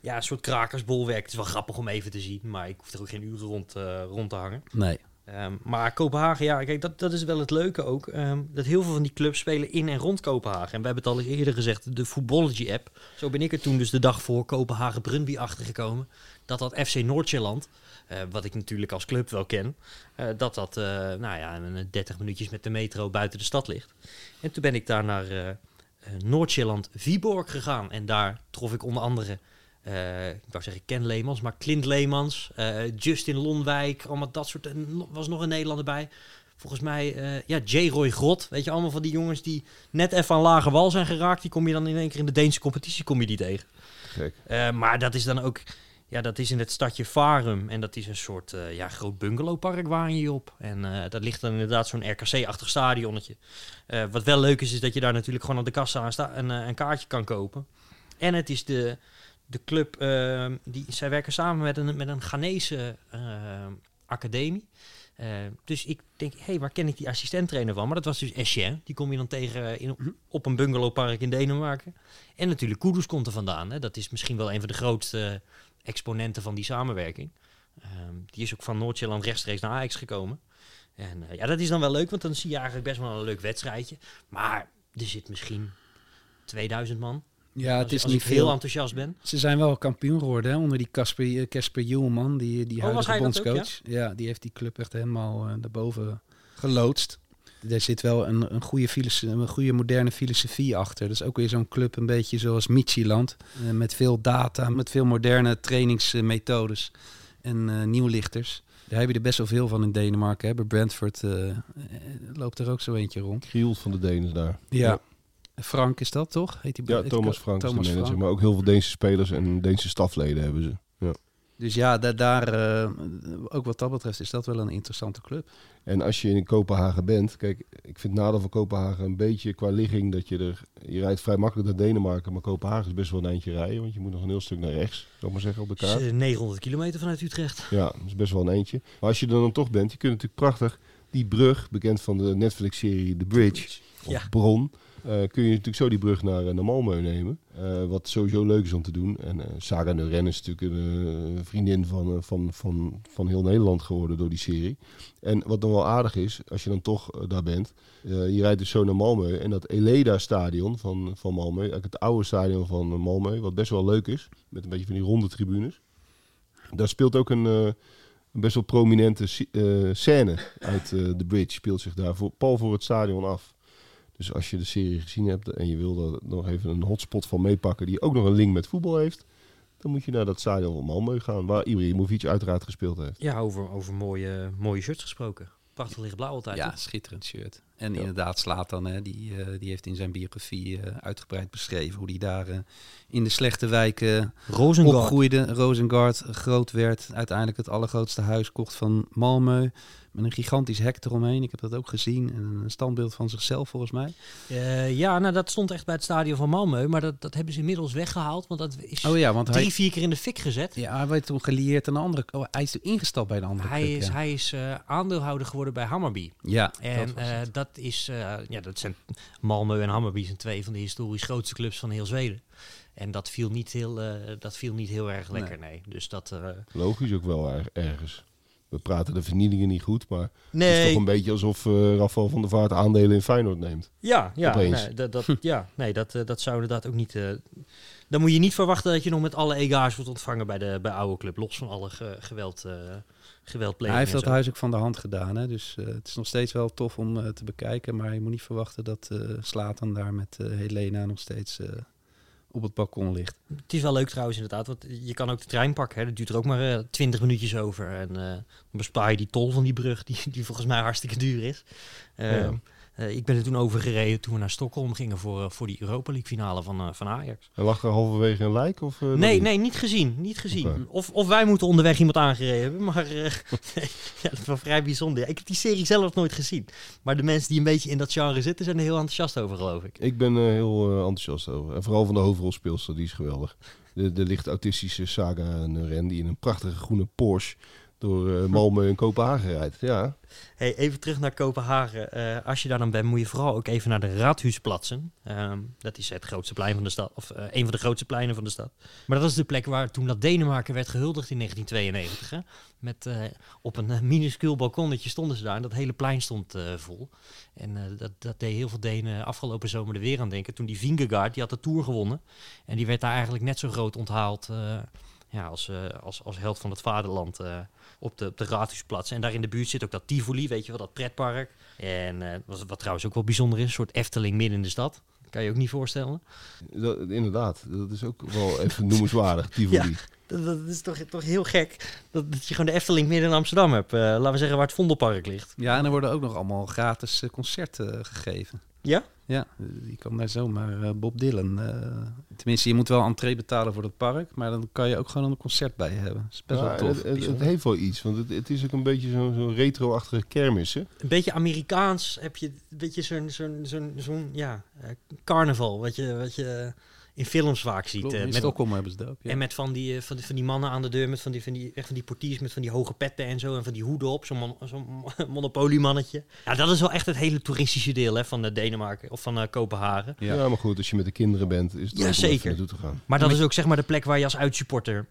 Ja, een soort krakersbolwerk. Het is wel grappig om even te zien, maar ik hoef er ook geen uren rond, eh, rond te hangen. Nee. Ehm, maar Kopenhagen, ja, kijk, dat, dat is wel het leuke ook. ehm, dat heel veel van die clubs spelen in en rond Kopenhagen. En we hebben het al eerder gezegd, de Footballogy-app. Zo ben ik er toen dus de dag voor Kopenhagen-Brunby achtergekomen. Dat dat FC Noordjylland, eh, wat ik natuurlijk als club wel ken... eh, dat dat, eh, nou ja, een 30 minuutjes met de metro buiten de stad ligt. En toen ben ik daar naar eh, Noord-Jylland-Viborg gegaan. En daar trof ik onder andere... eh, ik wou zeggen Ken Leemans, maar Clint Leemans, eh, Justin Lonwijk, allemaal dat soort. Er was nog een Nederlander bij. Volgens mij, eh, ja, J. Roy Grot. Weet je, allemaal van die jongens die net even aan lage wal zijn geraakt. Die kom je dan in één keer in de Deense competitie kom je die tegen. Eh, maar dat is dan ook, ja, dat is in het stadje Farum. En dat is een soort, eh, ja, groot bungalowpark waar je op. En eh dat ligt dan inderdaad zo'n RKC-achtig stadionnetje. Eh, wat wel leuk is, is dat je daar natuurlijk gewoon aan de kassa een, sta- een, eh, een kaartje kan kopen. En het is de, de club, eh, die, zij werken samen met een, met een Ghanese eh, academie. Eh, dus ik denk, hé, hey, waar ken ik die assistenttrainer van? Maar dat was dus Etienne. Die kom je dan tegen in, op een bungalowpark in Denemarken. En natuurlijk Kudus komt er vandaan. Hè. Dat is misschien wel een van de grootste exponenten van die samenwerking. Ehm, die is ook van Noord-Zeeland rechtstreeks naar Ajax gekomen. En eh, ja, dat is dan wel leuk, want dan zie je eigenlijk best wel een leuk wedstrijdje. Maar er zit misschien 2000 man. Ja, het als, is als niet ik heel veel. enthousiast ben. Ze zijn wel kampioen geworden hè, onder die Casper eh, Casper Joelman, die, die Oh, huidige bondscoach. ja? die heeft die club echt helemaal eh daarboven geloodst. er zit wel een, een, goede een goede moderne filosofie achter. Dat is ook weer zo'n club een beetje zoals Michieland. eh, met veel data, met veel moderne trainingsmethodes en eh, nieuwlichters. Daar heb je er best wel veel van in Denemarken. Hè. Bij Brentford loopt er ook zo eentje rond. Kriel van de Denen daar. Ja. Frank is dat toch? Heet die Ja, Thomas Frank is de manager. Frank. Maar ook heel veel Deense spelers en Deense stafleden hebben ze. Dus ja, daar, daar eh, ook wat dat betreft is dat wel een interessante club. En als je in Kopenhagen bent, kijk, ik vind het nadeel van Kopenhagen een beetje qua ligging dat je er, je rijdt vrij makkelijk naar Denemarken, maar Kopenhagen is best wel een eindje rijden, want je moet nog een heel stuk naar rechts, zou ik maar zeggen, op de kaart. eh, 900 kilometer vanuit Utrecht. Ja, dat is best wel een eentje. Maar als je er dan toch bent, je kunt natuurlijk prachtig die brug, bekend van de Netflix-serie The Bridge, of Ja. Bron, eh, kun je natuurlijk zo die brug naar, eh, naar Malmö nemen. Eh, wat sowieso leuk is om te doen. En eh Saga Nuren is natuurlijk een vriendin van, van, van, van heel Nederland geworden door die serie. En wat dan wel aardig is, als je dan toch daar bent, je rijdt dus zo naar Malmö. En dat Eleda-stadion van, van Malmö, eigenlijk het oude stadion van Malmö, wat best wel leuk is, met een beetje van die ronde tribunes. Daar speelt ook een, een best wel prominente scène uit eh The Bridge, speelt zich daar voor, pal voor het stadion af. Dus als je de serie gezien hebt en je wil er nog even een hotspot van meepakken die ook nog een link met voetbal heeft, dan moet je naar dat stadion van Malmö gaan, waar Ibrahimovic uiteraard gespeeld heeft. Ja, over, over mooie, mooie shirts gesproken. Prachtig lichtblauw altijd. Ja, toch? schitterend shirt. En Ja. inderdaad, Slatan, hè, die, eh, die heeft in zijn biografie eh, uitgebreid beschreven hoe hij daar eh, in de slechte wijken Rosengard. opgroeide. Rosengard groot werd, uiteindelijk het allergrootste huis kocht van Malmö. Met een gigantisch hek eromheen. Ik heb dat ook gezien. En een standbeeld van zichzelf volgens mij. Eh, ja, nou dat stond echt bij het stadion van Malmö. Maar dat, dat hebben ze inmiddels weggehaald. Want dat is Oh ja, want drie, hij, vier keer in de fik gezet. ja, hij werd toen gelieerd aan een andere... Oh, hij is toen ingestapt bij een andere hij club, is, ja. hij is eh, aandeelhouder geworden bij Hammarby. Ja, En dat was eh, het. dat is, eh, ja, dat zijn Malmö en Hammarby zijn twee van de historisch grootste clubs van heel Zweden. En dat viel niet heel, eh, dat viel niet heel erg lekker, nee. Dus dat, Logisch ook wel er- ergens. We praten de vernielingen niet goed, maar het is nee, toch een beetje alsof eh Rafael van der Vaart aandelen in Feyenoord neemt. ja, ja, opeens. nee, dat, dat, ja, nee, dat, eh, dat zou inderdaad ook niet. eh, dan moet je niet verwachten dat je nog met alle ega's wordt ontvangen bij de bij oude club, los van alle ge- geweld, eh geweldpleging. Hij heeft dat huis ook van de hand gedaan. Hè? Dus eh, het is nog steeds wel tof om eh, te bekijken. Maar je moet niet verwachten dat eh Slatan daar met Helena nog steeds eh, op het balkon ligt. Het is wel leuk trouwens inderdaad, want je kan ook de trein pakken. Hè. Dat duurt er ook maar eh, twintig minuutjes over. En eh, dan bespaar je die tol van die brug, die, die volgens mij hartstikke duur is. Eh, Ja. Eh, ik ben er toen over gereden toen we naar Stockholm gingen voor, eh, voor die Europa League finale van, eh, van Ajax. En lag er halverwege een lijk? Of, nee, niet? nee, niet gezien. Niet gezien. Of, of wij moeten onderweg iemand aangereden hebben. Maar nee, ja, dat wel vrij bijzonder. Ik heb die serie zelf nooit gezien. Maar de mensen die een beetje in dat genre zitten, zijn er heel enthousiast over, geloof ik. Ik ben eh, heel enthousiast over. En vooral van de hoofdrolspeelster, die is geweldig. De, de licht autistische Saga Nuren, die in een prachtige groene Porsche door eh, Malmö en Kopenhagen rijdt. Ja, Hey, even terug naar Kopenhagen. Eh, als je daar dan bent, moet je vooral ook even naar de Raadhuisplatsen. Ehm, dat is het grootste plein van de stad, of eh, een van de grootste pleinen van de stad. Maar dat is de plek waar toen dat Denemarken werd gehuldigd in 1992. Hè? Met, op een minuscuul balkonnetje stonden ze daar en dat hele plein stond vol. En dat, dat deed heel veel Denen afgelopen zomer er weer aan denken. Toen die Vingegaard, die had de Tour gewonnen. En die werd daar eigenlijk net zo groot onthaald ja, als, eh, als, als held van het vaderland eh, op de, op de Raadhuisplatz. En daar in de buurt zit ook dat Tivoli, weet je wel, dat pretpark. En eh, wat, wat trouwens ook wel bijzonder is, een soort Efteling midden in de stad. Kan je ook niet voorstellen. dat, inderdaad. Dat is ook wel even noemenswaardig, Tivoli. Dat, dat is toch, toch heel gek dat, dat je gewoon de Efteling midden in Amsterdam hebt. Eh, laten we zeggen waar het Vondelpark ligt. Ja, en er worden ook nog allemaal gratis concerten gegeven. Ja? Ja, je kan daar zomaar eh, Bob Dylan. eh, tenminste, je moet wel entree betalen voor het park, maar dan kan je ook gewoon een concert bij hebben. Dat is best Ja, wel tof. het, het, het heeft wel iets, want het, het is ook een beetje zo'n zo retro-achtige kermis. Hè? Een beetje Amerikaans heb je een beetje zo'n zo'n zo'n zo'n ja, eh, carnaval. Wat je, wat je in films vaak ziet. Klopt, eh, in met, Stockholm hebben ze dat ook. Ja. En met van die, eh, van, die, van die mannen aan de deur, met van die, van die, echt van die portiers met van die hoge petten en zo. En van die hoeden op, zo'n mon, zo'n monopoliemannetje. Ja, dat is wel echt het hele toeristische deel hè, van eh, Denemarken of van eh, Kopenhagen. Ja. Ja. maar goed, als je met de kinderen bent, is het Ja, om even zeker. naartoe te gaan. Maar dat is ook zeg maar de plek waar je als uitsupporter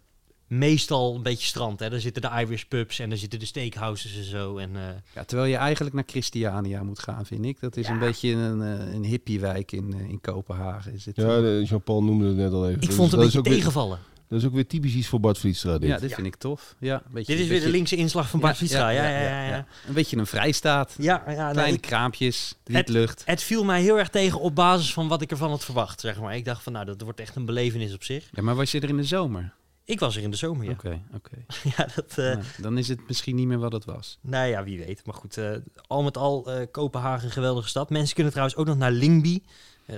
meestal een beetje strandt. Hè. Daar zitten de Irish pubs en daar zitten de steakhouses en zo. En, eh, Ja, terwijl je eigenlijk naar Christiania moet gaan, vind ik. Dat is een beetje een, eh, een hippiewijk in, eh, in Kopenhagen. Is het, Ja, de- Jean-Paul noemde het net al even. ik vond het een beetje ook weer- tegenvallen. Dat is ook weer typisch iets voor Bart Vlietstra. Dit. Ja, dit Ja. vind ik tof. Ja, een beetje, Dit is een weer de linkse inslag van Bart Vlietstra. Ja, ja, ja. ja, Een beetje een vrijstaat. Ja, ja, nou, Kleine ik- kraampjes, wietlucht. het viel mij heel erg tegen op basis van wat ik ervan had verwacht, zeg maar. Ik dacht van, nou, dat wordt echt een belevenis op zich. Ja, maar was je er in de zomer? Ik was er in de zomer, ja. Oké, oké. ja, dat, eh, Nou, dan is het misschien niet meer wat het was. nou ja, wie weet. Maar goed, eh, al met al eh, Kopenhagen een geweldige stad. Mensen kunnen trouwens ook nog naar Lyngby.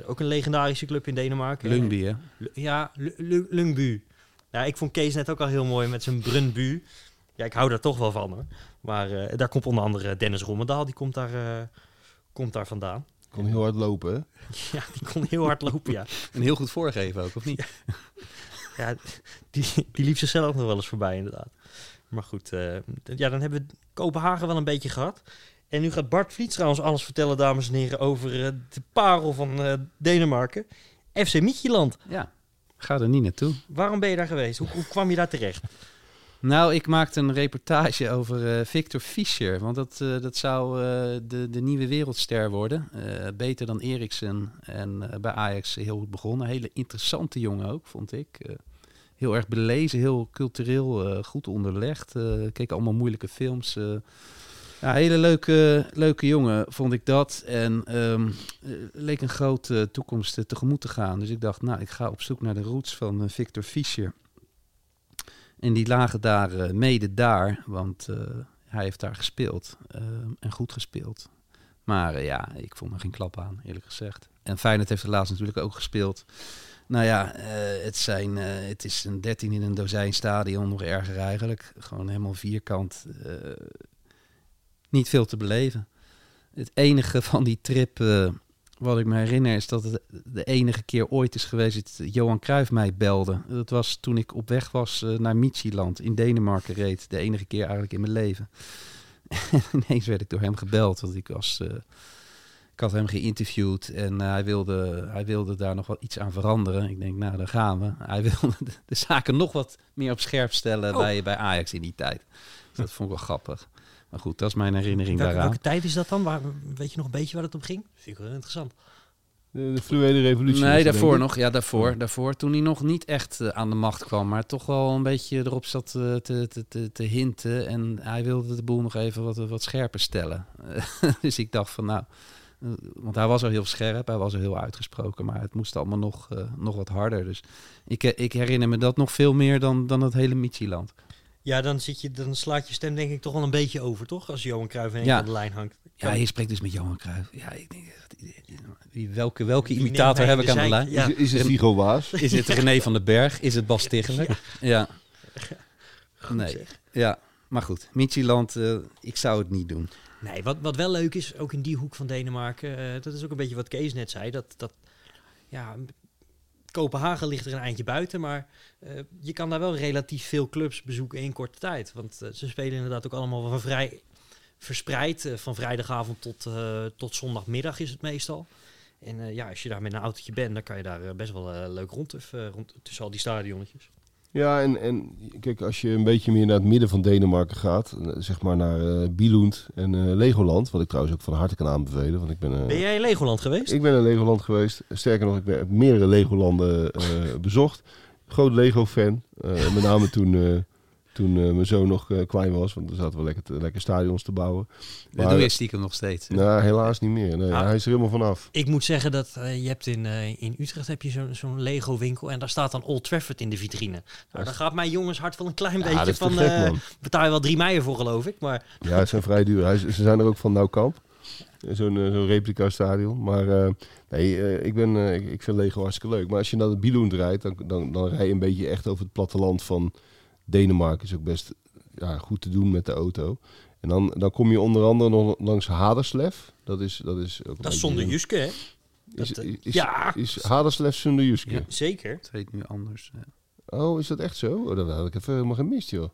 Ook een legendarische club in Denemarken. Lungby, hè? L- Ja, Lyngby. Ja, ik vond Kees net ook al heel mooi met zijn Brunbu. Ja, ik hou daar toch wel van hoor. Maar eh, daar komt onder andere Dennis Rommendaal, die komt daar, eh, komt daar vandaan. Kon heel hard lopen, hè? Ja, die kon heel hard lopen, ja. En heel goed voorgeven ook, of niet? ja die, die liep zichzelf nog wel eens voorbij inderdaad. Maar goed, eh, ja, dan hebben we Kopenhagen wel een beetje gehad. En nu gaat Bart Vlietstra ons alles vertellen, dames en heren, over eh, de parel van eh, Denemarken. FC Midtjylland. Ja. Ga er niet naartoe. Waarom ben je daar geweest? Hoe, hoe kwam je daar terecht? Nou, ik maakte een reportage over eh, Victor Fischer. Want dat, eh, dat zou eh, de, de nieuwe wereldster worden. Beter dan Eriksen. En bij Ajax heel goed begonnen. Hele interessante jongen ook, vond ik. Heel erg belezen, heel cultureel goed onderlegd. Keek allemaal moeilijke films. ja, hele leuke, leuke jongen vond ik dat. En eh, leek een grote toekomst tegemoet te gaan. Dus ik dacht, nou, ik ga op zoek naar de roots van Victor Fischer. En die lagen daar eh, mede daar, want eh, hij heeft daar gespeeld eh, en goed gespeeld. Maar ja, ik vond er geen klap aan, eerlijk gezegd. En Feyenoord heeft laatst natuurlijk ook gespeeld. Nou ja, het, zijn, het is een 13 in een dozijn stadion, nog erger eigenlijk. Gewoon helemaal vierkant. niet veel te beleven. Het enige van die trip, wat ik me herinner, is dat het de enige keer ooit is geweest dat Johan Cruijff mij belde. Dat was toen ik op weg was eh, naar Michieland in Denemarken reed. De enige keer eigenlijk in mijn leven. En ineens werd ik door hem gebeld, want ik was... eh, ik had hem geïnterviewd en eh, hij, wilde, hij wilde daar nog wel iets aan veranderen. Ik denk, nou, daar gaan we. Hij wilde de, de zaken nog wat meer op scherp stellen Oh. bij, bij Ajax in die tijd. Dus dat vond ik wel grappig. Maar goed, dat is mijn herinnering Welke, daaraan. welke tijd is dat dan? Waar, weet je nog een beetje waar het om ging? Vind ik wel interessant. De, de fluwele revolutie. Nee, daarvoor nog. Ja, daarvoor, daarvoor. Toen hij nog niet echt eh, aan de macht kwam, maar toch wel een beetje erop zat eh, te, te, te, te hinten. En hij wilde de boel nog even wat, wat scherper stellen. dus ik dacht van nou, eh, want hij was al heel scherp, hij was al heel uitgesproken, maar het moest allemaal nog, eh, nog wat harder. Dus ik, ik herinner me dat nog veel meer dan, dan het hele Michieland. Ja, dan, zit je, dan slaat je stem denk ik toch wel een beetje over, toch? Als Johan Cruijff Ja. keer aan de lijn hangt. Ja, je spreekt dus met Johan Cruijff. Ja, ik denk, wie- welke, welke imitator heb ik aan de lijn? Ja. Is, is het Vigo Waas? Is het René van den Berg? Is het Bas Tichelen? Ja. Nee. zeg. Ja, maar goed. Michieland, eh ik zou het niet doen. Nee, wat, wat wel leuk is, ook in die hoek van Denemarken, eh, dat is ook een beetje wat Kees net zei. Dat, dat, ja, Kopenhagen ligt er een eindje buiten, maar eh, je kan daar wel relatief veel clubs bezoeken in korte tijd. Want eh, ze spelen inderdaad ook allemaal van vrij verspreid. eh, van vrijdagavond tot, tot zondagmiddag is het meestal. En ja, als je daar met een autootje bent, dan kan je daar best wel leuk rond, rond tussen al die stadionnetjes. Ja, en, en kijk, als je een beetje meer naar het midden van Denemarken gaat, eh, zeg maar naar eh Billund en eh, Legoland, wat ik trouwens ook van harte kan aanbevelen, want ik ben... Ben jij in Legoland geweest? Ik ben in Legoland geweest. Sterker nog, ik ben meerdere Legolanden bezocht. Groot Lego-fan. Met name toen, toen eh, mijn zoon nog eh, klein was. Want dan zaten we lekker, te- lekker stadions te bouwen. Dat Maar- doe je stiekem nog steeds. Nou, helaas niet meer. Nee, Ah. Hij is er helemaal vanaf. Ik moet zeggen dat eh, je hebt in, eh, in Utrecht heb je zo'n zo'n Lego winkel en daar staat dan Old Trafford in de vitrine. Nou, daar gaat mijn jongenshart wel een klein Ja, beetje dat is te van. gek, eh, man. betaal je wel drie meijer voor geloof ik, maar Ja, het zijn vrij duur. Hij, ze zijn er ook van Noukamp. Zo'n eh, zo'n replica stadion. Maar eh, nee, eh, ik, ben, eh, ik, ik vind Lego hartstikke leuk. Maar als je naar de Billund rijdt, dan, dan, dan rij je een beetje echt over het platteland van Denemarken. Is ook best ja, goed te doen met de auto. En dan, dan kom je onder andere nog langs Haderslev. Dat is, dat is, ook een dat is zonder Juske, hè? Is, dat, eh, is, ja. is Haderslev zonder Juske? Ja. Zeker. Het heet nu anders. ja. Oh, is dat echt zo? Oh, dat had ik even helemaal gemist, joh.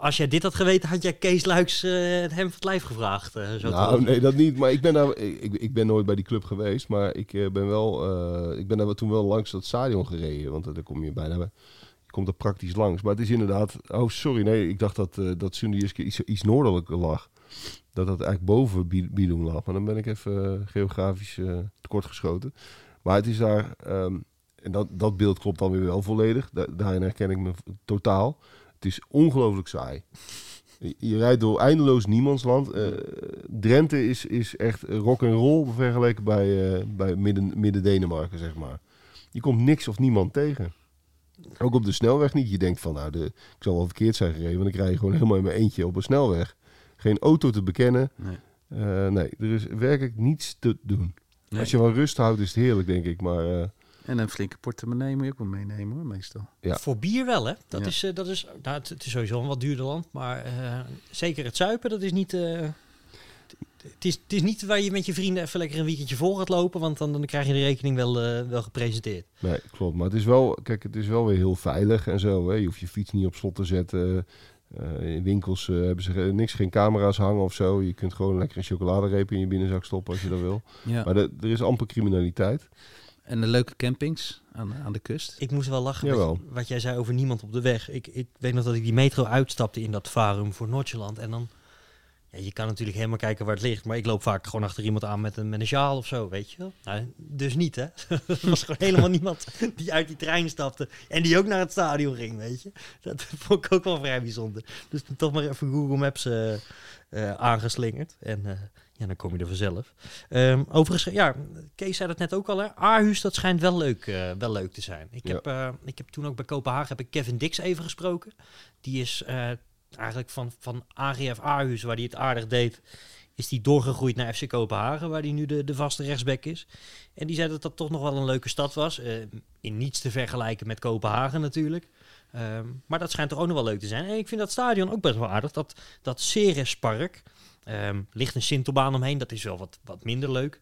Als jij dit had geweten, had jij Kees Luiks eh, het hem van het lijf gevraagd. eh, zo Nou, nee, dat niet. Maar ik ben, daar, ik, ik ben nooit bij die club geweest. Maar ik ben wel, eh, ik ben daar toen wel langs dat stadion gereden. Want daar kom je bijna, komt er praktisch langs. Maar het is inderdaad, oh sorry, nee, ik dacht dat, eh dat Sundiuske iets, iets noordelijker lag. Dat dat eigenlijk boven Bi- Bidum lag. Maar dan ben ik even eh, geografisch eh, tekortgeschoten. Maar het is daar, ehm, en dat, dat beeld klopt dan weer wel volledig. Da- daarin herken ik me totaal. Het is ongelooflijk saai. Je, rijdt door eindeloos niemandsland. Eh, Drenthe is, is echt rock and roll vergeleken bij, bij midden, midden Denemarken, zeg maar. Je komt niks of niemand tegen. Ook op de snelweg niet. Je denkt van, nou, de, ik zal wel verkeerd zijn gereden, want ik rij gewoon helemaal in mijn eentje op een snelweg. Geen auto te bekennen. Nee. Eh, nee, er is werkelijk niets te doen. Nee. Als je van rust houdt, is het heerlijk, denk ik. Maar eh, En een flinke portemonnee moet je ook wel meenemen hoor, meestal. Ja. Voor bier wel, hè? Dat Ja. is, eh, dat is, nou, het, is sowieso een wat duurder land, maar eh, zeker het zuipen, dat is niet. Het, is, het is niet waar je met je vrienden even lekker een weekendje vol gaat lopen, want dan, dan krijg je de rekening wel, eh, wel gepresenteerd. nee, klopt. Maar het is wel, kijk, het is wel weer heel veilig en zo. Hè. Je hoeft je fiets niet op slot te zetten. Eh, in winkels eh, hebben ze niks, geen camera's hangen of zo. Je kunt gewoon lekker een chocoladereep in je binnenzak stoppen als je dat wil. Ja. Maar de- er is amper criminaliteit. En de leuke campings aan, aan de kust. Ik moest wel lachen met Jawel. wat jij zei over niemand op de weg. Ik, ik weet nog dat ik die metro uitstapte in dat Farum voor Noordjeland. En dan, ja, je kan natuurlijk helemaal kijken waar het ligt. Maar ik loop vaak gewoon achter iemand aan met een, met een sjaal of zo, weet je wel. Nou, dus niet, hè. Er was gewoon helemaal niemand die uit die trein stapte. En die ook naar het stadion ging, weet je. Dat vond ik ook wel vrij bijzonder. Dus toch maar even Google Maps eh, eh, aangeslingerd. En eh, ja, dan kom je er vanzelf. Ehm, overigens, ja, Kees zei dat net ook al, hè. Aarhus, dat schijnt wel leuk, wel leuk te zijn. Ik, Ja. heb, ik heb toen ook bij Kopenhagen heb ik Kevin Dix even gesproken. Die is eigenlijk van, van AGF Aarhus, waar hij het aardig deed, is die doorgegroeid naar FC Kopenhagen, waar hij nu de, de vaste rechtsback is. En die zei dat dat toch nog wel een leuke stad was. Eh, in niets te vergelijken met Kopenhagen natuurlijk. Ehm, maar dat schijnt toch ook nog wel leuk te zijn. En ik vind dat stadion ook best wel aardig. Dat, dat Cerespark. Ehm ligt een Sintelbaan omheen. Dat is wel wat, wat minder leuk.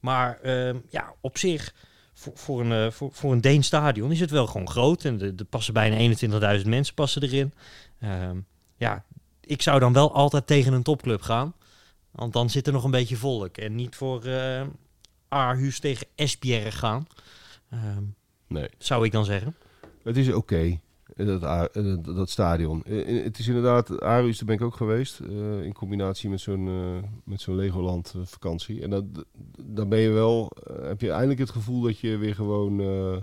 Maar ehm, ja, op zich, voor, voor, een, eh, voor, voor een Deens stadion is het wel gewoon groot. En er passen bijna 21.000 mensen passen erin. Ja, ik zou dan wel altijd tegen een topclub gaan. Want dan zit er nog een beetje volk. En niet voor eh Aarhus tegen Esbjerg gaan. Ehm, Nee. zou ik dan zeggen. Het is oké, dat, eh, dat, dat stadion. Eh, Het is inderdaad, Aarhus, daar ben ik ook geweest. eh, in combinatie met zo'n eh, met zo'n Legoland vakantie. En dat, dan ben je wel, heb je eindelijk het gevoel dat je weer gewoon eh,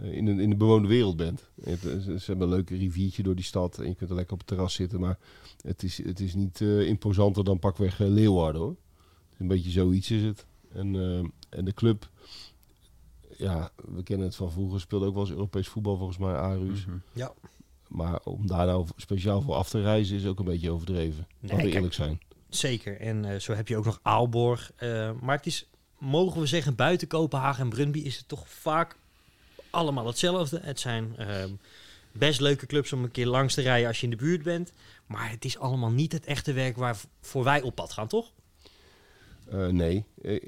in, de, in de bewoonde wereld bent. Het, ze hebben een leuk riviertje door die stad en je kunt er lekker op het terras zitten. Maar het is, het is niet eh, imposanter dan pakweg eh, Leeuwarden hoor. Een beetje zoiets is het. En, eh, en de club, ja, we kennen het van vroeger, speelde ook wel eens Europees voetbal volgens mij, Aarhus. Mhm. Maar om daar nou speciaal voor af te reizen is ook een beetje overdreven. Nee, Laten we kijk, eerlijk zijn. Zeker. En eh, zo heb je ook nog Aalborg. Eh, maar het is, mogen we zeggen, buiten Kopenhagen en Brøndby is het toch vaak allemaal hetzelfde. Het zijn ehm, best leuke clubs om een keer langs te rijden als je in de buurt bent. Maar het is allemaal niet het echte werk waarvoor wij op pad gaan, toch? Eh, nee, Eh, eh,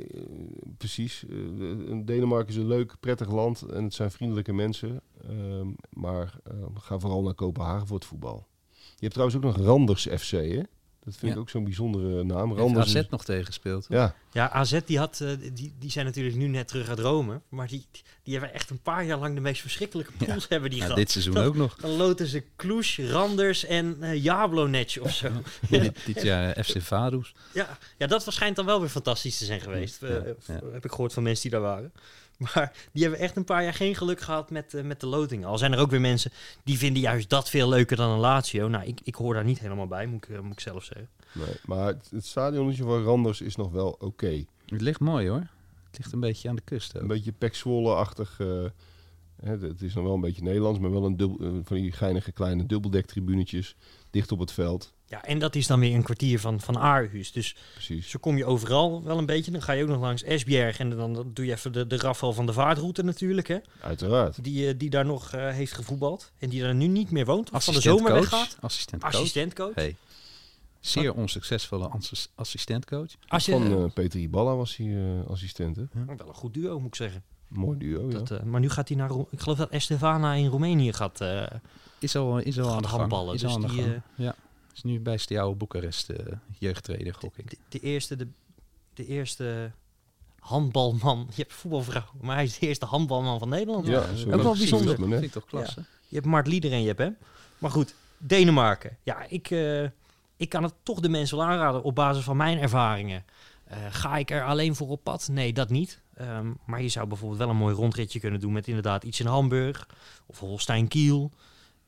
precies. De- Denemarken is een leuk, prettig land en het zijn vriendelijke mensen. Ehm, maar eh, ga vooral naar Kopenhagen voor het voetbal. Je hebt trouwens ook nog Randers FC, hè? Dat vind Ja. ik ook zo'n bijzondere naam. Randers AZ is- nog tegengespeeld. hoor. Ja, Ja, AZ die, had, eh, die, die zijn natuurlijk nu net terug uit Rome. Maar die, die hebben echt een paar jaar lang de meest verschrikkelijke Ja. pools hebben die Ja, gehad. dit seizoen Dat- ook nog. Dan loten ze Kloes, Randers en eh Jablonec of zo. dit, dit jaar eh, FC Vaduz. Ja, ja, dat waarschijnlijk dan wel weer fantastisch te zijn geweest. Ja, ja. Heb ik gehoord van mensen die daar waren. Maar die hebben echt een paar jaar geen geluk gehad met, eh, met de lotingen. Al zijn er ook weer mensen die vinden juist dat veel leuker dan een Lazio. Nou, ik, ik hoor daar niet helemaal bij, moet ik, eh, moet ik zelf zeggen. nee, maar het, het stadionnetje van Randers is nog wel oké. Het ligt mooi hoor. Het ligt een beetje aan de kust ook. Een beetje Pek Zwolle-achtig. eh, hè, het is nog wel een beetje Nederlands, maar wel een dubbel, van die geinige kleine dubbeldektribunetjes dicht op het veld. Ja, en dat is dan weer een kwartier van, van Aarhus. Dus Precies. zo kom je overal wel een beetje. Dan ga je ook nog langs Esbjerg en dan, doe je even de, de van de Vaartroute natuurlijk. Hè? Uiteraard. Die, eh, die daar nog eh, heeft gevoetbald. En die daar nu niet meer woont. Of van de Assistent zomer coach. weggaat. Assistent coach. Assistentcoach. Hey. Zeer onsuccesvolle assis- assistentcoach. Als je, Van eh, Peter Iballa was hij eh, assistent. Hè? wel een goed duo moet ik zeggen. Mooi duo, ja. Dat, maar nu gaat hij naar. Ro- Ik geloof dat Estevana in Roemenië gaat. eh, Is al, is al Gaat aan de gang. handballen, Is dus al aan de die, gang. ja. Is nu bij Steaua Boekarest uh, jeugdtrainer, gok ik. de, de eerste. De, de eerste handbalman. Je hebt voetbalvrouw, maar hij is de eerste handbalman van Nederland. Ja, dat ook wel bijzonder. net. Vind ik toch klasse. Je hebt Mart Lieder en je hebt hem. Maar goed, Denemarken. Ja, ik, eh, ik kan het toch de mensen wel aanraden op basis van mijn ervaringen. Eh, ga ik er alleen voor op pad? Nee, dat niet. Ehm, maar je zou bijvoorbeeld wel een mooi rondritje kunnen doen met inderdaad iets in Hamburg of Holstein Kiel.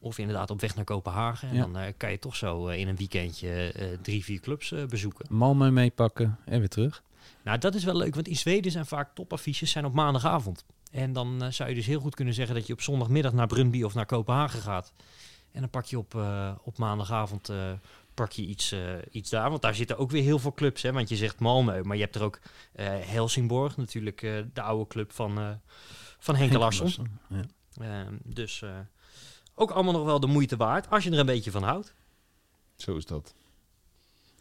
Of inderdaad op weg naar Kopenhagen. En Ja. dan eh, kan je toch zo eh, in een weekendje eh, drie, vier clubs bezoeken. Malmö meepakken en weer terug. Nou, dat is wel leuk, want in Zweden zijn vaak topaffiches zijn op maandagavond. En dan zou je dus heel goed kunnen zeggen dat je op zondagmiddag naar Brunby of naar Kopenhagen gaat. En dan pak je op, op maandagavond pak je iets, iets daar. Want daar zitten ook weer heel veel clubs. Hè? Want je zegt Malmö, maar je hebt er ook Helsingborg, natuurlijk de oude club van, van Larsson. Ja. Ehm, dus ook allemaal nog wel de moeite waard, als je er een beetje van houdt. Zo is dat.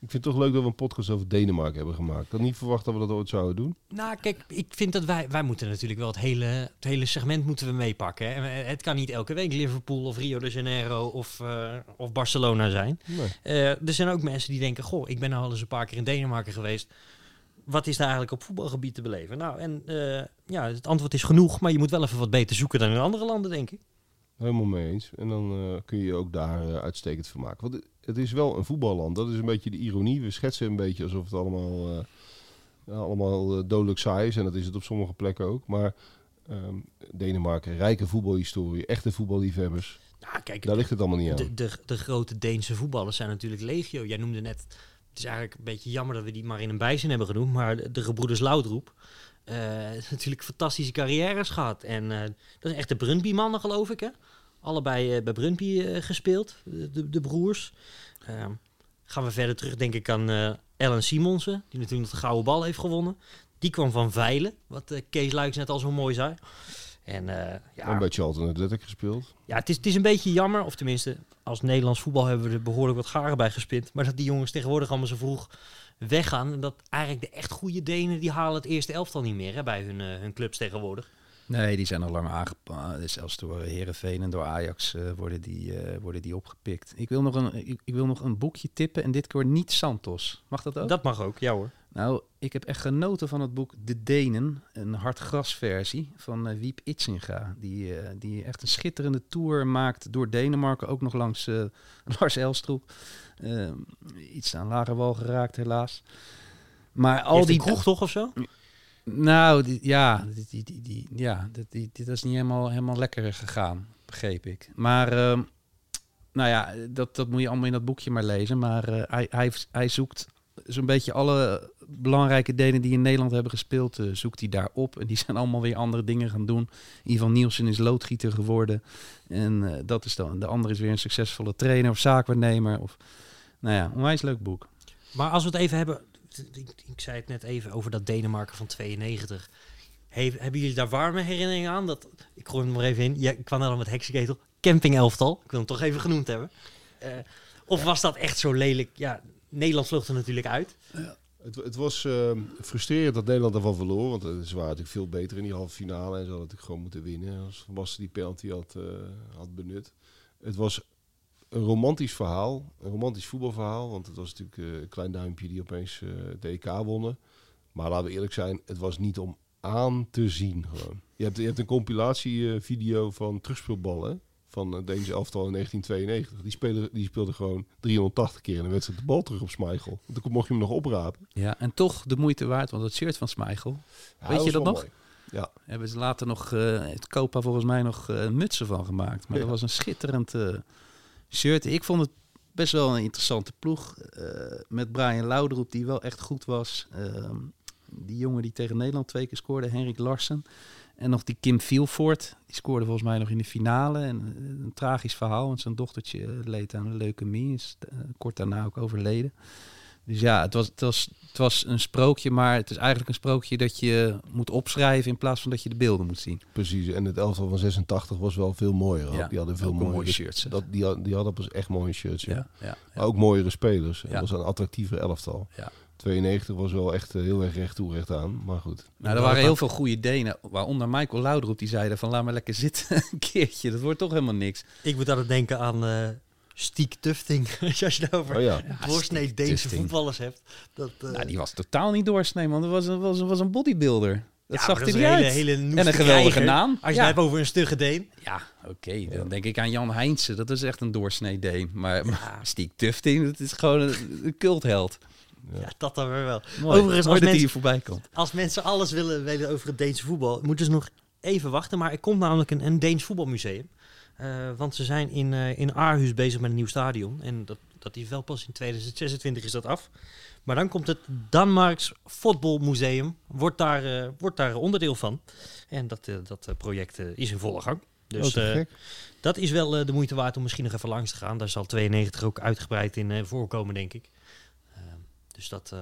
Ik vind het toch leuk dat we een podcast over Denemarken hebben gemaakt. Ik had niet verwacht dat we dat ooit zouden doen. Nou, kijk, ik vind dat wij, wij moeten natuurlijk wel het hele, het hele segment moeten we meepakken. Hè? En Het kan niet elke week Liverpool of Rio de Janeiro of, eh, of Barcelona zijn. Nee. Eh, er zijn ook mensen die denken, goh, ik ben nou al eens een paar keer in Denemarken geweest. Wat is daar eigenlijk op voetbalgebied te beleven? Nou, en eh, ja, het antwoord is genoeg, maar je moet wel even wat beter zoeken dan in andere landen, denk ik. Helemaal mee eens. En dan eh, kun je je ook daar eh, uitstekend van maken. Want het- is wel een voetballand. Dat is een beetje de ironie. We schetsen een beetje alsof het allemaal, eh, allemaal dodelijk saai is. En dat is het op sommige plekken ook. Maar ehm, Denemarken, rijke voetbalhistorie, echte voetballiefhebbers. Nou, kijk, Daar ligt het allemaal niet aan. de, de, de grote Deense voetballers zijn natuurlijk legio. Jij noemde net, het is eigenlijk een beetje jammer dat we die maar in een bijzin hebben genoemd, maar de, de gebroeders Laudroep. eh, natuurlijk fantastische carrières gehad. En dat is echt de Brunby-mannen, geloof ik, hè? Allebei eh, bij Brunby eh, gespeeld, de, de, de broers. Ehm, gaan we verder terug, denk ik, aan eh Ellen Simonsen, die natuurlijk de gouden bal heeft gewonnen. Die kwam van Veilen, wat eh, Kees Luiks net al zo mooi zei. En eh, ja, En bij Charlton Athletic gespeeld. ja, het is, het is een beetje jammer, of tenminste, als Nederlands voetbal hebben we er behoorlijk wat garen bij gespind. Maar dat die jongens tegenwoordig allemaal zo vroeg weggaan. En dat eigenlijk de echt goede Denen, die halen het eerste elftal niet meer hè, bij hun, eh, hun clubs tegenwoordig. Nee, die zijn al lang aangepakt. Zelfs door Herenveen en door Ajax eh, worden, die, eh, worden die opgepikt. Ik wil, nog een, ik, ik wil nog een boekje tippen en dit keer niet Santos. Mag dat ook? Dat mag ook, ja hoor. Nou, ik heb echt genoten van het boek De Denen, een hartgrasversie van eh, Wiep Itzinga. Die, die echt een schitterende tour maakt door Denemarken, ook nog langs Lars Elstroep. Eh, iets aan lage wal geraakt helaas. Maar Al die kroeg toch of zo? Nou, ja, die, die, die, ja die, dat is niet helemaal, helemaal lekker gegaan, begreep ik. Maar, ehm, nou ja, dat, dat moet je allemaal in dat boekje maar lezen. Maar eh, hij, hij, hij zoekt zo'n beetje alle belangrijke delen die in Nederland hebben gespeeld, eh, zoekt hij daar op. En die zijn allemaal weer andere dingen gaan doen. Ivan Nielsen is loodgieter geworden. En eh, dat is dan. De andere is weer een succesvolle trainer of zaakwaarnemer. Of, nou ja, onwijs leuk boek. Maar als we het even hebben, ik, ik zei het net even over dat Denemarken van 92. He- hebben jullie daar warme herinneringen aan? Dat, ik gooi hem er maar even in. Ja, ik kwam dan met heksenketel. Camping elftal. Ik wil hem toch even genoemd hebben. Eh, of was dat echt zo lelijk? Ja, Nederland vloog er natuurlijk uit. Het, het was ehm, frustrerend dat Nederland daarvan verloor. Want eh, ze waren natuurlijk veel beter in die halve finale. En ze hadden natuurlijk gewoon moeten winnen. Als Basten die penalty had, eh, had benut. Het was een romantisch verhaal. Een romantisch voetbalverhaal. Want het was natuurlijk eh, een klein duimpje die opeens eh de EK wonnen. Maar laten we eerlijk zijn. Het was niet om aan te zien gewoon. Je hebt, je hebt een compilatievideo van terugspeelballen. Van het Deense elftal in 1992. Die, spelen, die speelden gewoon 380 keer in een wedstrijd de bal terug op Schmeichel. Want dan mocht je hem nog oprapen. Ja, en toch de moeite waard, want het shirt van Smeichel, Ja, Weet je dat nog? mooi. Ja, hebben ze later nog eh, het Copa volgens mij nog eh, mutsen van gemaakt. Maar Ja. dat was een schitterend eh, shirt. Ik vond het best wel een interessante ploeg. eh, met Brian Laudrup, die wel echt goed was. Ehm, die jongen die tegen Nederland twee keer scoorde, Henrik Larsen. En nog die Kim Vielvoort, die scoorde volgens mij nog in de finale. En eh, een tragisch verhaal, want zijn dochtertje leed aan een leukemie. Is eh, kort daarna ook overleden. Dus ja, het was, het, was, het was een sprookje, maar het is eigenlijk een sprookje dat je moet opschrijven in plaats van dat je de beelden moet zien. precies. En het elftal van 86 was wel veel mooier. ook. Ja, die hadden veel ook een mooie mooie shirts. Dat, die, had- die hadden pas echt mooie shirts. Ja. Ja, ja, Maar ook mooiere spelers. Het was een attractiever elftal. Ja. 92 was wel echt eh, heel erg recht toe, recht aan. Maar goed. Nou, er waren heel veel goede Denen, waaronder Michael Laudrup, die zeiden van laat maar lekker zitten een keertje. Dat wordt toch helemaal niks. Ik moet altijd denken aan eh Stiek Tufting. Als je het over Oh ja. doorsnee Deense Tufting. voetballers hebt. Dat, eh, Nou, die was totaal niet doorsnee, man. Dat was een, was, een- was een bodybuilder. Dat ja, zag er niet uit. hele, hele en een geweldige krijger. naam. Als je ja, het hebt over een stugge Deen. ja oké. Dan denk ik aan Jan Heijnsen. Dat is echt een doorsnee Deen. Maar, maar Stiek Tufting, dat is gewoon een, een cultheld. Ja, dat dan weer wel. Mooi, Overigens, mooi als dat hij mensen- hier voorbij komt. Als mensen alles willen weten over het Deense voetbal, moeten ze nog even wachten. Maar er komt namelijk een, een Deens voetbalmuseum. Eh, want ze zijn in, eh in Aarhus bezig met een nieuw stadion. En dat, dat is wel pas in 2026 is dat af. Maar dan komt het Danmarks Voetbalmuseum. Wordt daar, eh, wordt daar onderdeel van. En dat, dat project is in volle gang. Dus oh, gek. dat is wel de moeite waard om misschien nog even langs te gaan. Daar zal 92 ook uitgebreid in voorkomen, denk ik. Eh, dus dat...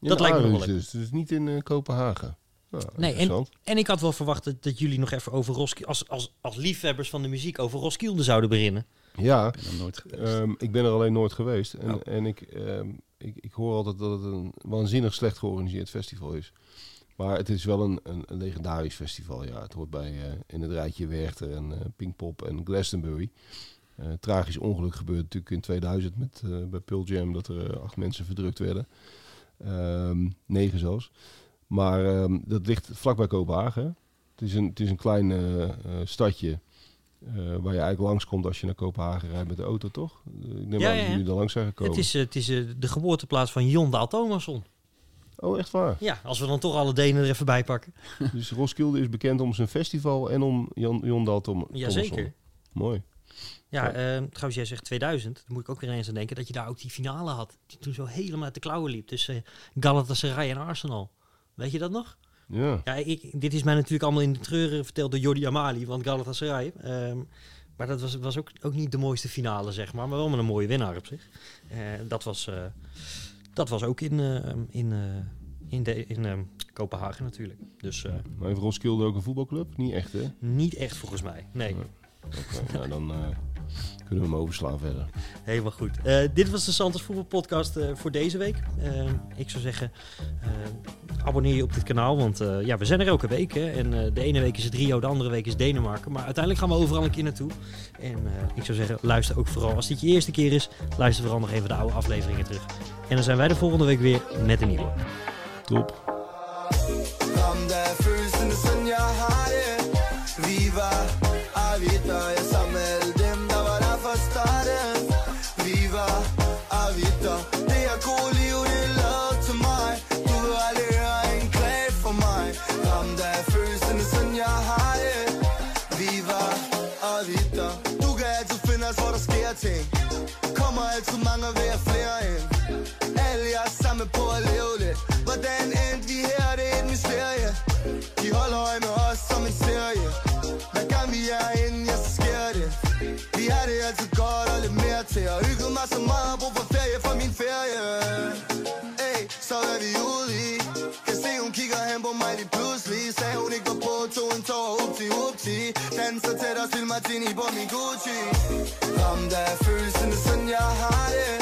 dat lijkt me wel leuk. dus. Dus niet in Kopenhagen. Nou, Nee, en-. En ik had wel verwacht dat, dat jullie nog even over Roskilde, als, als, als liefhebbers van de muziek, over Roskilde zouden beginnen. Ja, Ik ben er nooit. Ehm, ik ben er alleen nooit geweest. En, Oh. en ik, ehm, ik, ik hoor altijd dat het een waanzinnig slecht georganiseerd festival is. Maar het is wel een, een, een legendarisch festival. Ja, het hoort bij eh, in het rijtje Werchter en eh, Pinkpop en Glastonbury. Eh, tragisch ongeluk gebeurde natuurlijk in 2000 met, eh, bij Pearl Jam dat er acht mensen verdrukt werden. Ehm, negen zelfs. Maar ehm, dat ligt vlakbij Kopenhagen. Het is een, het is een klein eh, eh, stadje eh, waar je eigenlijk langskomt als je naar Kopenhagen rijdt met de auto, toch? Ik neem Ja, aan ja, dat ja. jullie er langs zijn gekomen. Het is, het is de geboorteplaats van Jon Daal Thomasson. Oh, echt waar? Ja, als we dan toch alle Denen er even bij pakken. dus Roskilde is bekend om zijn festival en om Jan, Jon Dahl Tom, Jazeker. Thomasson. Mooi. Ja, eh, trouwens, jij zegt 2000. Dan moet ik ook weer eens aan denken dat je daar ook die finale had. Die toen zo helemaal uit de klauwen liep tussen Galatasaray en Arsenal. Weet je dat nog? Ja. Ja, ik, dit is mij natuurlijk allemaal in de treuren verteld door Jordi Amali van Galatasaray. Ehm, maar dat was, was ook, ook niet de mooiste finale, zeg maar. Maar wel met een mooie winnaar op zich. Eh, dat, was, eh, dat was ook in, eh, in, in, de, in eh, Kopenhagen natuurlijk. Dus Maar heeft Roskilde ook een voetbalclub? Niet echt, hè? niet echt volgens mij. Nee, Nee. Oké, nou, dan kunnen we hem overslaan verder. helemaal goed. Eh, dit was de Santos Voetbal Podcast eh, voor deze week. Eh, ik zou zeggen, abonneer je op dit kanaal. Want ja, we zijn er elke week. Hè? En de ene week is het Rio, de andere week is Denemarken. Maar uiteindelijk gaan we overal een keer naartoe. En ik zou zeggen, luister ook vooral. Als dit je eerste keer is, luister vooral nog even de oude afleveringen terug. En dan zijn wij de volgende week weer met een nieuwe. Top. Så tæt og spild martini på min Gucci. Ramt af følelsen, sådan jeg har det.